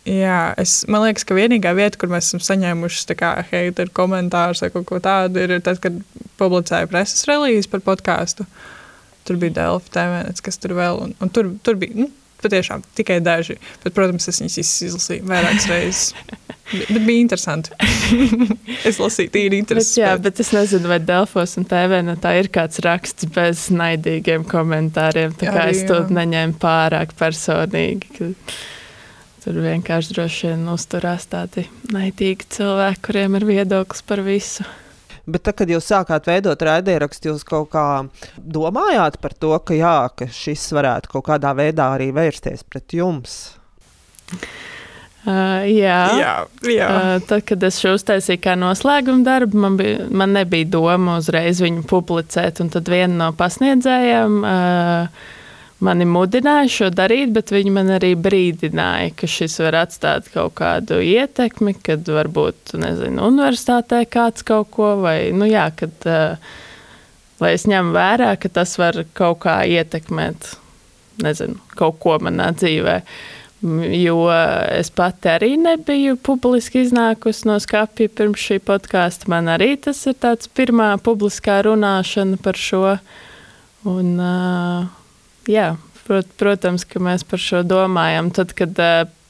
jā, es, man liekas, ka vienīgā vieta, kur mēs esam saņēmuši hateru komentārus vai kaut ko tādu, ir tad, kad publicēja preses relīzi par podkāstu. Tur bija Delfa TV, kas tur vēl, un, un tur, tur bija. Nu, Patiešām tikai daži, bet, protams, es viņus izlasīju vairākas reizes. Bet bija interesanti. es lasīju, tīri interesanti. Jā, bet es nezinu, vai Delfos un TV nu, tā ir kāds raksts bez naidīgiem komentāriem. Tā kā Arī, es to jā. neņēmu pārāk personīgi. Tur vienkārši droši vien uzturās tādi naidīgi cilvēki, kuriem ir viedoklis par visu. Bet tad, kad jūs sākāt veidot raidierakstu, jūs kaut kā domājāt par to, ka, jā, ka šis varētu kaut kādā veidā arī vērsties pret jums. Uh, jā, jā, jā. Uh, tad, kad es šo uztaisīju kā noslēguma darbu, man, bija, man nebija doma uzreiz viņu publicēt. Tad viena no pasniedzējām uh, mani mudināja šo darīt, bet viņi man arī brīdināja, ka šis var atstāt kaut kādu ietekmi, kad varbūt, nezinu, universitātē kāds kaut ko vai, nu jā, kad, uh, lai es ņemu vērā, ka tas var kaut kā ietekmēt, nezinu, kaut ko manā dzīvēm. Jo es pati arī nebiju publiski iznākusi no skapja pirms šī podkāsta. Man arī tas ir tāds pirmā publiskā runāšana par šo. Un, jā, prot, protams, ka mēs par šo domājam. Tad, kad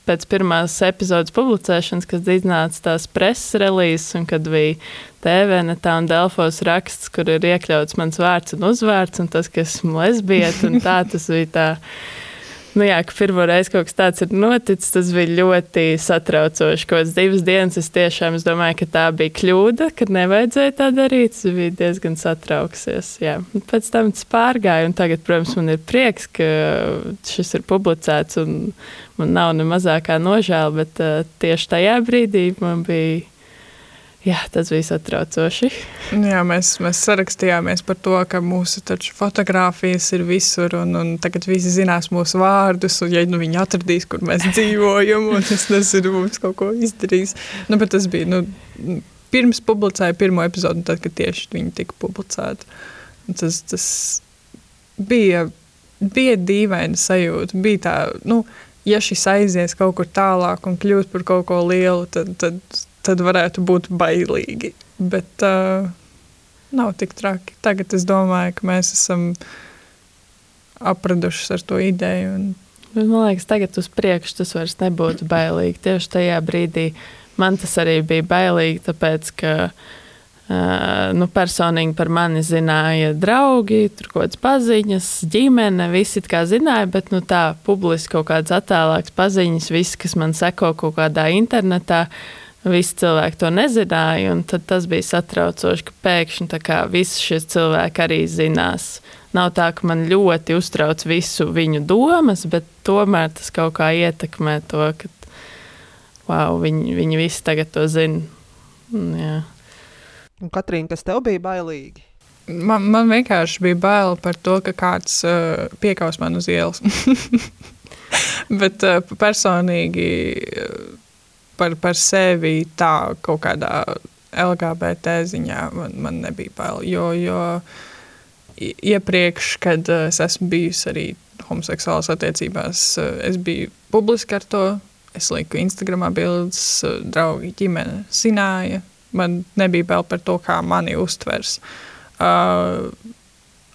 pēc pirmās epizodes publicēšanas, kad iznāca tās preses relīzes, un kad bija TVNetā un Delfos raksts, kur ir iekļauts mans vārds un uzvārds, un tas, ka esmu lesbieta, un tā tas bija tā nu, jā, ka pirmo reizi kaut kas tāds ir noticis, tas bija ļoti satraucoši. Kaut kādas divas dienas es tiešām es domāju, ka tā bija kļūda, ka nevajadzēja tā darīt. Es biju diezgan satrauksies. Jā. Pēc tam tas pārgāja, un tagad, protams, man ir prieks, ka šis ir publicēts, un man nav ne mazākā nožēla, bet uh, tieši tajā brīdī man bija Jā, tas bija satraucoši. Jā, mēs, mēs sarakstījāmies par to, ka mūsu fotografijas ir visur, un, un tagad visi zinās mūsu vārdus. Un, ja nu, viņi atradīs, kur mēs dzīvojam, un es nezinu, mums kaut ko izdarīs. Nu, bet tas bija nu, pirms publicēja pirmo epizodu, tad, kad tieši viņi tika publicēti. Tas, tas bija, bija dīvaina sajūta. Bija tā, nu, ja šis aizies kaut kur tālāk un kļūst par kaut ko lielu, tad, tad tad varētu būt bailīgi. Bet uh, nav tik traki. Tagad es domāju, ka mēs esam apraduši ar to ideju. Un... Man liekas, tagad uz priekšu tas vairs nebūtu bailīgi. Tieši tajā brīdī man tas arī bija bailīgi, tāpēc ka uh, nu, personīgi par mani zināja draugi, tur kaut kādas paziņas, ģimene, visi kā zināja, bet nu, tā publiski kaut kādas attālākas paziņas, visi, kas man seko kaut kādā internetā. Uh, Visi cilvēki to nezināja, un tas bija satraucoši, ka pēkšņi visi šie cilvēki arī zinās. Nav tā, ka man ļoti uztrauc visu viņu domas, bet tomēr tas kaut kā ietekmē to, ka wow, viņi, viņi visi tagad to zina. Jā. Un Katrīna, kas tev bija bailīgi? Man, man vienkārši bija bail par to, ka kāds uh, piekaus man uz ielas. bet uh, personīgi. Uh, par, par sevi tā kaut kādā LGBT ziņā man, man nebija bail. Jo, jo iepriekš, kad uh, es esmu bijusi arī homoseksuālās attiecībās, uh, es biju publiski ar to. Es liku Instagramā bildes, uh, draugi, ģimene zināja. Man nebija vēl par to, kā mani uztvers. Uh,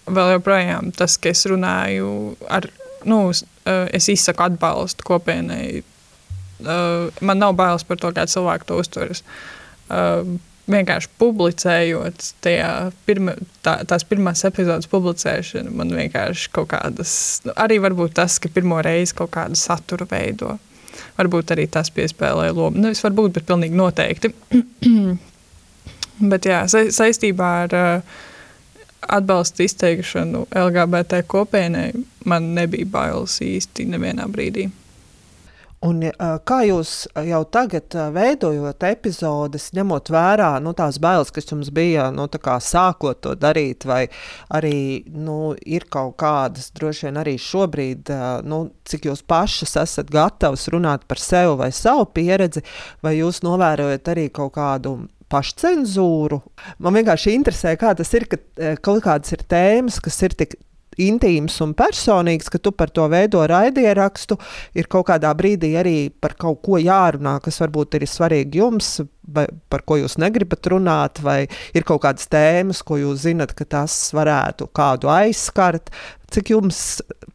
vēl joprojām tas, ka es runāju ar, nu, es izsaku atbalstu kopienai. Uh, man nav bailes par to, kā cilvēki to uztveras. Uh, vienkārši publicējot pirma, tā, tās pirmās epizodes publicēšanu, man vienkārši kaut kādas, nu, arī varbūt tas, ka pirmo reizi kaut kādu saturu veido. Varbūt arī tas piespēlē lomu. Nu, es varbūt, bet pilnīgi noteikti. bet jā, sa saistībā ar uh, atbalstu izteikšanu LGBT kopienai man nebija bailes īsti nevienā brīdī. Un, kā jūs jau tagad veidojot epizodes, ņemot vērā nu, tās bailes, kas jums bija nu, sākot to darīt, vai arī nu, ir kaut kādas, droši vien arī šobrīd, nu, cik jūs pašas esat gatavs runāt par sevi vai savu pieredzi, vai jūs novērojat arī kaut kādu pašcensūru. Man vienkārši interesē, kā tas ir, ka kaut kādas ir tēmas, kas ir tik intīms un personīgs, ka tu par to veido raidierakstu, ir kaut kādā brīdī arī par kaut ko jārunā, kas varbūt ir svarīgi jums, par ko jūs negribat runāt, vai ir kaut kādas tēmas, ko jūs zinat, ka tas varētu kādu aizskart. Cik jums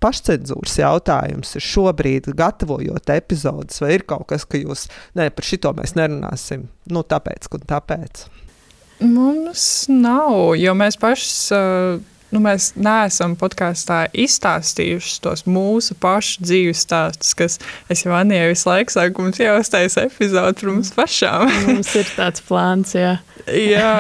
pašcensūras jautājums ir šobrīd, gatavojot epizodes, vai ir kaut kas, ka jūs, nē, par šito mēs nerunāsim, nu tāpēc, un tāpēc? Mums nav, jo mēs paši. Uh nu, mēs neesam podkāstā izstāstījuši tos mūsu pašu dzīves stāstus, kas es jau manīju visu laiku, saku, mums jau uztais epizode par mums pašām. mums ir tāds plāns, jā. jā.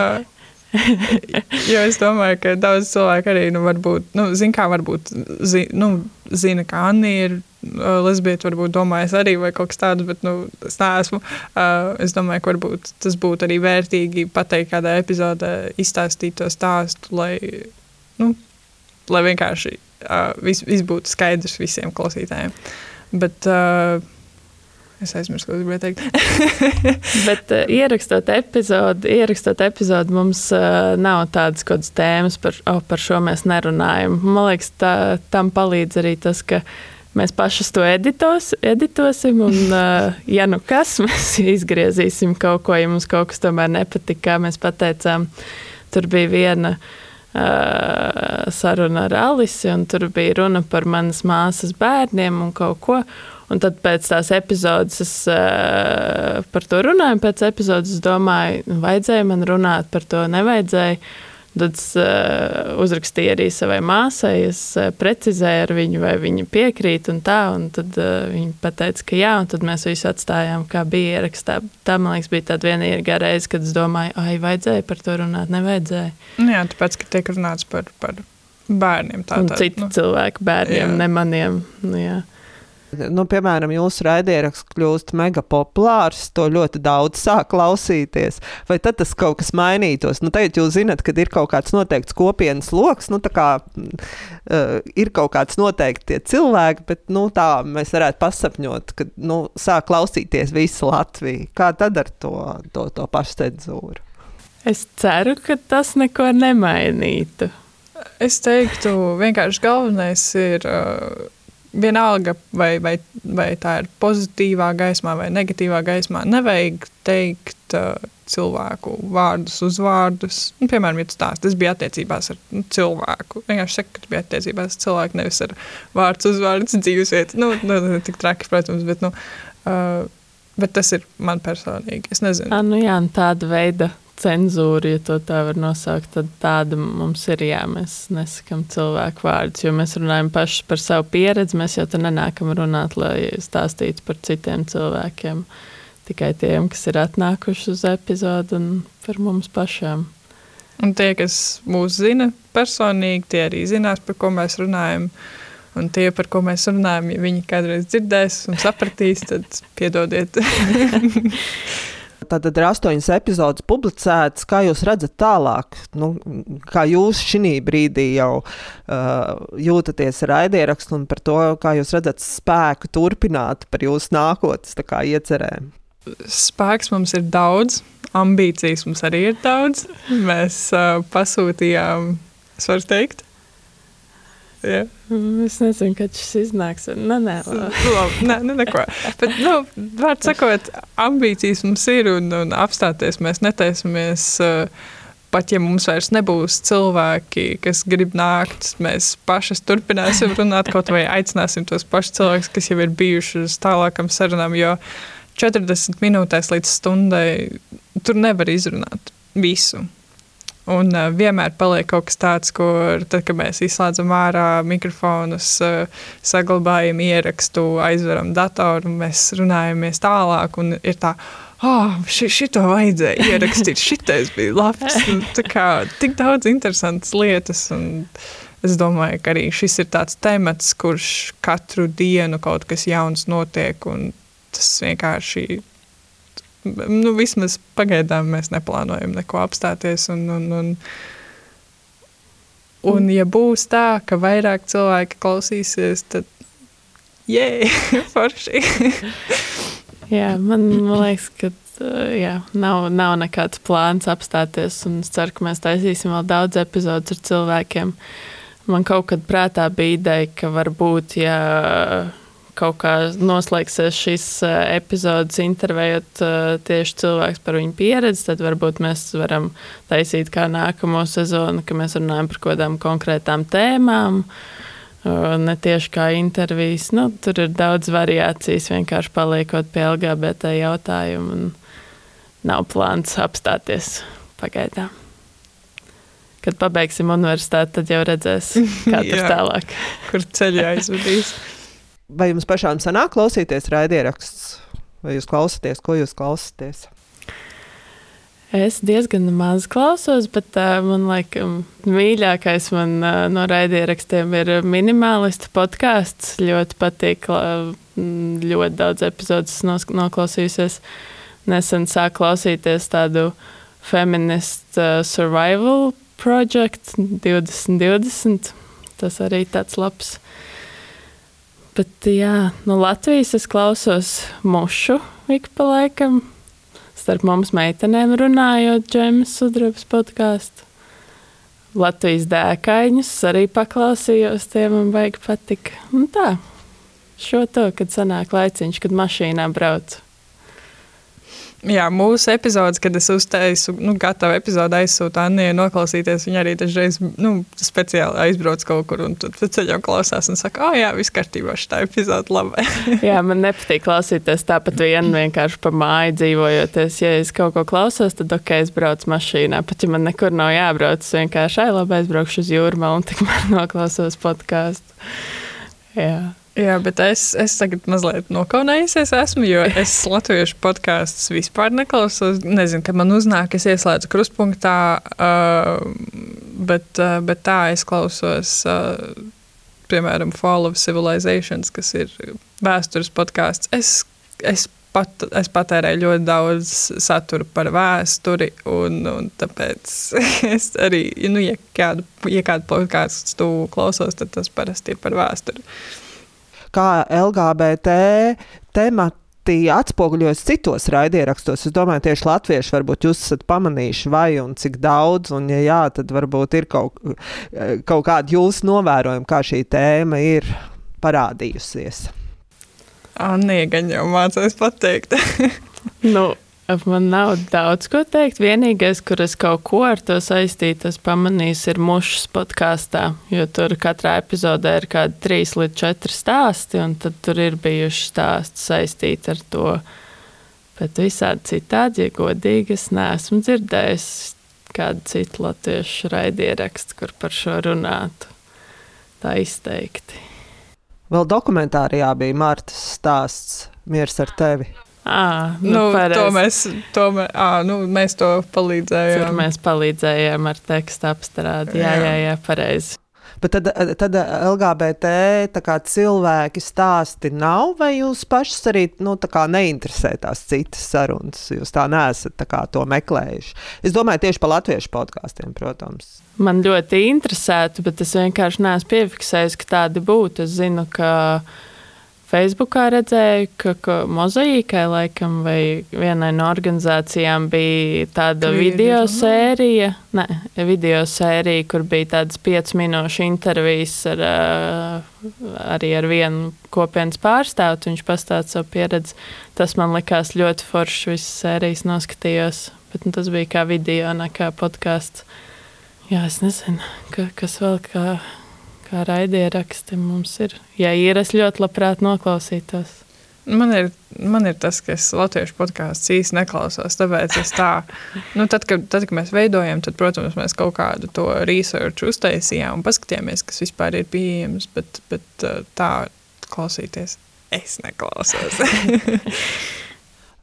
jo es domāju, ka daudz cilvēku arī nu, varbūt, nu, zina, kā varbūt zi, nu, zina, ka Anna ir uh, lesbieta, varbūt domājas arī vai kaut kas tāds, bet nu, es neesmu. Uh, es domāju, ka varbūt tas būtu arī vērtīgi pateikt kādā epizodē, izstāstīt to stāstu, lai nu, lai vienkārši uh, viss vis būtu skaidrs visiem klausītājiem. Bet, uh, Es aizmirsu, ko gribēju teikt. Bet uh, ierakstot epizodi, ierakstot epizodi, mums uh, nav tādas kādas tēmas, par, oh, par šo mēs nerunājam. Man liekas, tā, tam palīdz arī tas, ka mēs paši to editos, editosim. Un, uh, ja nu kas, mēs izgriezīsim kaut ko, ja mums kaut kas tomēr nepatika, kā mēs pateicām. Tur bija viena uh, saruna ar Alisi, un tur bija runa par manas māsas bērniem un kaut ko. Un tad pēc tās epizodes es uh, par to runāju. Pēc epizodes es domāju, vajadzēja man runāt par to, nevajadzēja. Tad es uh, uzrakstīju arī savai māsai, es uh, precizēju ar viņu, vai viņa piekrīt un tā. Un tad uh, viņa teica, ka jā, un tad mēs visu atstājām, kā bija ierakstā. Tā, man liekas, bija tāda vienīgā reize, kad es domāju, ai, vajadzēja par to runāt, nevajadzēja. Nu jā, tāpēc, ka tiek runāts par, par bērniem. Tā, un tā, citu nu, cilvēku bērniem, jā. ne maniem. Nu, jā. Nu, piemēram, jūsu raidieraksts kļūst mega populārs, to ļoti daudz sāk klausīties. Vai tad tas kaut kas mainītos? Nu, tagad jūs zinat, ka ir kaut kāds noteikts kopienas lokus, nu, kā, uh, ir kaut kāds noteikti tie cilvēki, bet nu, tā mēs varētu pasapņot, ka nu, sāk klausīties visa Latvija. Kā tad ar to, to, to pašcensūru? Es ceru, ka tas neko nemainītu. Es teiktu, vienkārši galvenais ir. Uh, vienalga, vai, vai, vai tā ir pozitīvā gaismā vai negatīvā gaismā, nevajag teikt uh, cilvēku vārdus, uzvārdus. Nu, piemēram, ja tas, tas bija attiecībās ar nu, cilvēku. Vienkārši saka, ka tas bija attiecībās ar cilvēku, nevis ar vārdus, uzvārdus, dzīvesvietu. Nu, nu, tik traki, protams, bet, nu, uh, bet tas ir man personīgi. Es nezinu. A, nu jā, tāda veida cenzūra, ja tā var nosaukt, tad tāda mums ir. Jā, mēs nesakām cilvēku vārdus, jo mēs runājam paši par savu pieredzi. Mēs jau tur nenākam runāt, lai stāstītu par citiem cilvēkiem. Tikai tiem, kas ir atnākuši uz epizodi un par mums pašiem. Un tie, kas mūs zina personīgi, tie arī zinās, par ko mēs runājam. Un tie, par ko mēs runājam, ja viņi kādreiz dzirdēs un sapratīs, tad piedodiet. Tātad ir astoņas epizodes publicētas. Kā jūs redzat tālāk? Nu, kā jūs šī brīdī jau uh, jūtaties raidierakstu un par to, kā jūs redzat spēku turpināt par jūsu nākotnes iecerēm? Spēks mums ir daudz, ambīcijas mums arī ir daudz. Mēs uh, pasūtījām, es varu teikt, Jā. Mm, Es nezinu, kad šis iznāks. Nē, nē, labi. Nē, nu, neko. Bet, nu, vārds sakot, ambīcijas mums ir un, un apstāties mēs netaisamies. Uh, pat ja mums vairs nebūs cilvēki, kas grib nākt, mēs pašas turpināsim runāt, kaut vai aicināsim tos pašus cilvēkus, kas jau ir bijuši uz tālākam sarunām. Jo 40 minūtēs līdz stundai tur nevar izrunāt visu. Un uh, vienmēr paliek kaut kas tāds, kur tad, kad mēs izslēdzam ārā mikrofonus, uh, saglabājam ierakstu, aizveram datoru mēs runājamies tālāk. Un ir tā, ah, oh, šito vajadzēja ierakstīt, šitais bija labs. Un, tā kā tik daudz interesantas lietas. Un, Es domāju, ka arī šis ir tāds temats, kurš katru dienu kaut kas jauns notiek, un tas vienkārši nu, vismaz pagaidām mēs neplānojam neko apstāties. Un, un, un, un ja būs tā, ka vairāk cilvēki klausīsies, tad jē, forši. Jā, man, man liekas, ka uh, jā, nav, nav nekāds plāns apstāties. Es ceru, ka mēs taisīsim vēl daudz epizodus ar cilvēkiem. Man kaut kad prātā bija ideja, ka varbūt, ja kaut kā noslēgsies šis uh, epizodes, intervējot uh, tieši cilvēks par viņu pieredzi, tad varbūt mēs varam taisīt kā nākamo sezonu, ka mēs runājam par kaut kādām konkrētām tēmām. Uh, Ne tieši kā intervijas. Nu, tur ir daudz variācijas, vienkārši paliekot pie LGBT jautājumu. un Nav plāns apstāties pagaidām. Kad pabeigsim universitāti, tad jau redzēs, kā tas tālāk. Kur ceļā aizvedīs. Vai jums pašām sanāk klausīties raidieraksts? Vai jūs klausāties, ko jūs klausāties? Es diezgan maz klausos, bet uh, man liekas, mīļākais man uh, no raidierakstiem ir minimālistu podkāsts. Ļoti patīk, mm, ļoti daudz epizodus nos- noklausījusies. Nesen sāku klausīties tādu feministu uh, survival project 2020. Tas arī tāds labs. Bet, jā, no Latvijas es klausos mušu ik pa laikam starp mums meitenēm runājot, Džemas sudrabas podkāstu. Latvijas dēkaņus arī paklausījos, tie man baigi patika. Un tā, šo to, kad sanāk laiciņš, kad mašīnā braucu. Jā, mūsu epizodes, kad es uztaisu, nu, gatavu epizodi aizsūtu Annijai noklausīties, viņa arī dažreiz nu, speciāli aizbrauc kaut kur un tad ceļā klausās un saka, ah, jā, viss kārtībā, šī epizode labi. Jā, man nepatīk klausīties tāpat vien vienkārši pa māju dzīvojoties. Ja es kaut ko klausos, tad ok, es braucu mašīnā. Pat ja man nekur nav jābrauc, es vienkārši ai, labi, aizbraukšu uz jūrmālu un tikmēr noklausos podkāstu. Jā. Jā, bet es, es tagad mazliet nokaunējusies, esmu, jo es latviešu podkāstus vispār neklausos. Nezinu, kad man uznāk, es ieslēdzu kruspunktā, uh, bet, uh, bet tā es klausos, uh, piemēram, Fall of Civilizations, kas ir vēstures podkāsts. Es, es, pat, es patērēju ļoti daudz satura par vēsturi, un, un tāpēc es arī, nu, ja kādu, ja kādu podkāstu klausos, tad tas parasti ir par vēsturi. Kā LGBT temati atspoguļojas citos raidierakstos? Es domāju, tieši latvieši varbūt jūs esat pamanījuši, vai un cik daudz, un ja jā, tad varbūt ir kaut, kaut kāda jūsu novērojuma, kā šī tēma ir parādījusies. Anija gan jau mācās pateikt. Nu, man nav daudz ko teikt. Vienīgais, kur es kaut ko ar to saistītu, es pamanīju, ir mušas podkāstā. Jo tur katrā epizodē ir kaut kādi trīs līdz četri stāsti, un tur ir bijuši stāsti saistīti ar to. Bet visādi citādi, ja godīgi, es neesmu dzirdējis kādu citu latviešu raidierakstu, kur par šo runātu. Tā izteikti. Vēl dokumentārijā bija Martas stāsts Miers ar tevi. À, Nu, nu, to pareizi. mēs, to mē, à, nu, mēs to Tur palīdzējām. mēs palīdzējām ar tekstu apstrādi. Jā, Jā. jā, jā pareizi. Bet tad, tad LGBT tā kā cilvēki stāsti nav, vai jūs pašas arī nu, tā kā neinteresē tās citas sarunas? Jūs tā neesat tā kā to meklējuši. Es domāju tieši par latviešu podkāstiem, protams. Man ļoti interesētu, bet es vienkārši neesmu piefiksējis, ka tādi būtu. Es zinu, ka Facebookā redzēju, ka, ka mozaīkai laikam vai vienai no organizācijām bija tāda Krievija, video sērija, ne, video sērija, kur bija tādas 5 minūšu intervijas ar, arī ar vienu kopienas pārstāvu. Viņš pastāstīja savu pieredzi. Tas man likās ļoti foršs, visas sērijas noskatījos, bet nu, tas bija kā video, ne kā podkāsts. Jā, es nezinu, ka, kas vēl kā kā raidieraksti mums ir. Ja ir, es ļoti labprāt noklausītos. Man ir, man ir tas, ka es latviešu podkāstu īsti neklausos. Tāpēc es tā, nu, tad, kad, tad, kad mēs veidojam, tad, protams, mēs kaut kādu to research uztaisījām un paskatījāmies, kas vispār ir pieejams. Bet, bet tā klausīties, es neklausos.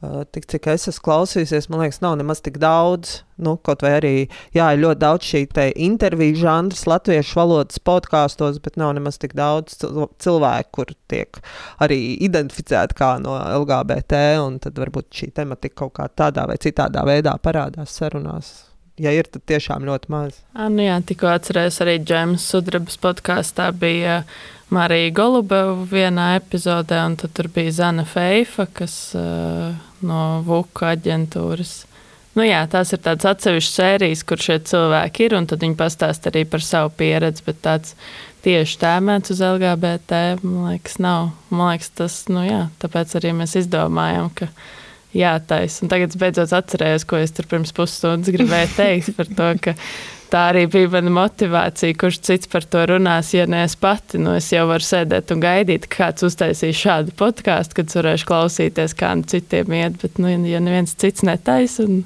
Uh, Tik cik es esmu klausījusies, man liekas, nav nemaz tik daudz. Nu, kaut vai arī, jā, ir ļoti daudz šī interviju žanrs latviešu valodas podkāstos, bet nav nemaz tik daudz cil- cilvēku, kur tiek arī identificēti kā no LGBT, tad varbūt šī tematika kaut kā tādā vai citādā veidā parādās sarunās. Ja ir, tad tiešām ļoti maz. À, nu jā, tikko atcerējos arī Džeimas Sudrabas podkāstā bija Marija Golubeva vienā epizodē, un tad tur bija Zana Feifa, kas uh, no VUKA aģentūras. Nu jā, tās ir tādas atsevišķas sērijas, kur šie cilvēki ir, un tad viņi pastāsta arī par savu pieredzi, bet tāds tieši tēmēts uz LGBT, man liekas, nav. Man liekas, tas, nu jā, tāpēc arī mēs izdomājam, ka jātaisa. Un tagad es beidzot atcerējos, ko es tur pirms pusstundas gribēju teikt par to, ka tā arī bija mana motivācija, kurš cits par to runās, ja ne es pati. Nu, es jau varu sēdēt un gaidīt, ka kāds uztaisīs šādu podkāstu, kad varēšu klausīties, kā nu citiem iet, bet, nu, ja neviens cits netaisa, un,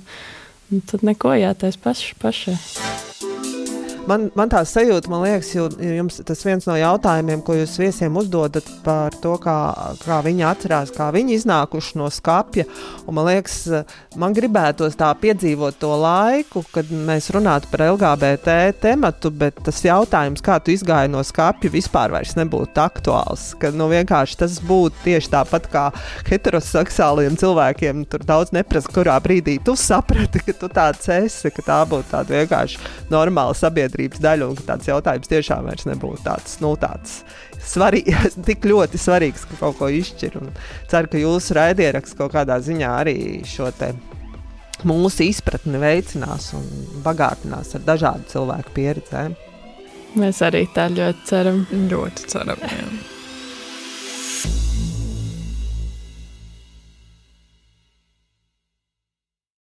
un tad neko jātaisa paš, pašai. Man, man tā sajūta, man liekas, jo, jums tas viens no jautājumiem, ko jūs viesiem uzdodat par to, kā, kā viņi atcerās, kā viņi iznākuši no skapja. Un man liekas, man gribētos tā piedzīvot to laiku, kad mēs runātu par LGBT tematu, bet tas jautājums, kā tu izgāji no skapja, vispār nebūtu aktuāls. Ka, nu, tas būtu tieši tāpat kā heteroseksuāliem cilvēkiem. Tur daudz neprasa, kurā brīdī tu saprati, ka tu tāds esi, ka tā būtu tāda vienkārši normāla sabiedrības daļa un ka tāds jautājums tiešām vairs nebūtu tāds, nu, tāds svarīgs, tik ļoti svarīgs, ka kaut ko izšķir. Un ceru, ka jūsu raidieraksts kaut kādā ziņā arī šo te mūsu izpratni veicinās un bagātinās ar dažādu cilvēku pieredzēm. Mēs arī tā ļoti ceram. ļoti ceram. Jā.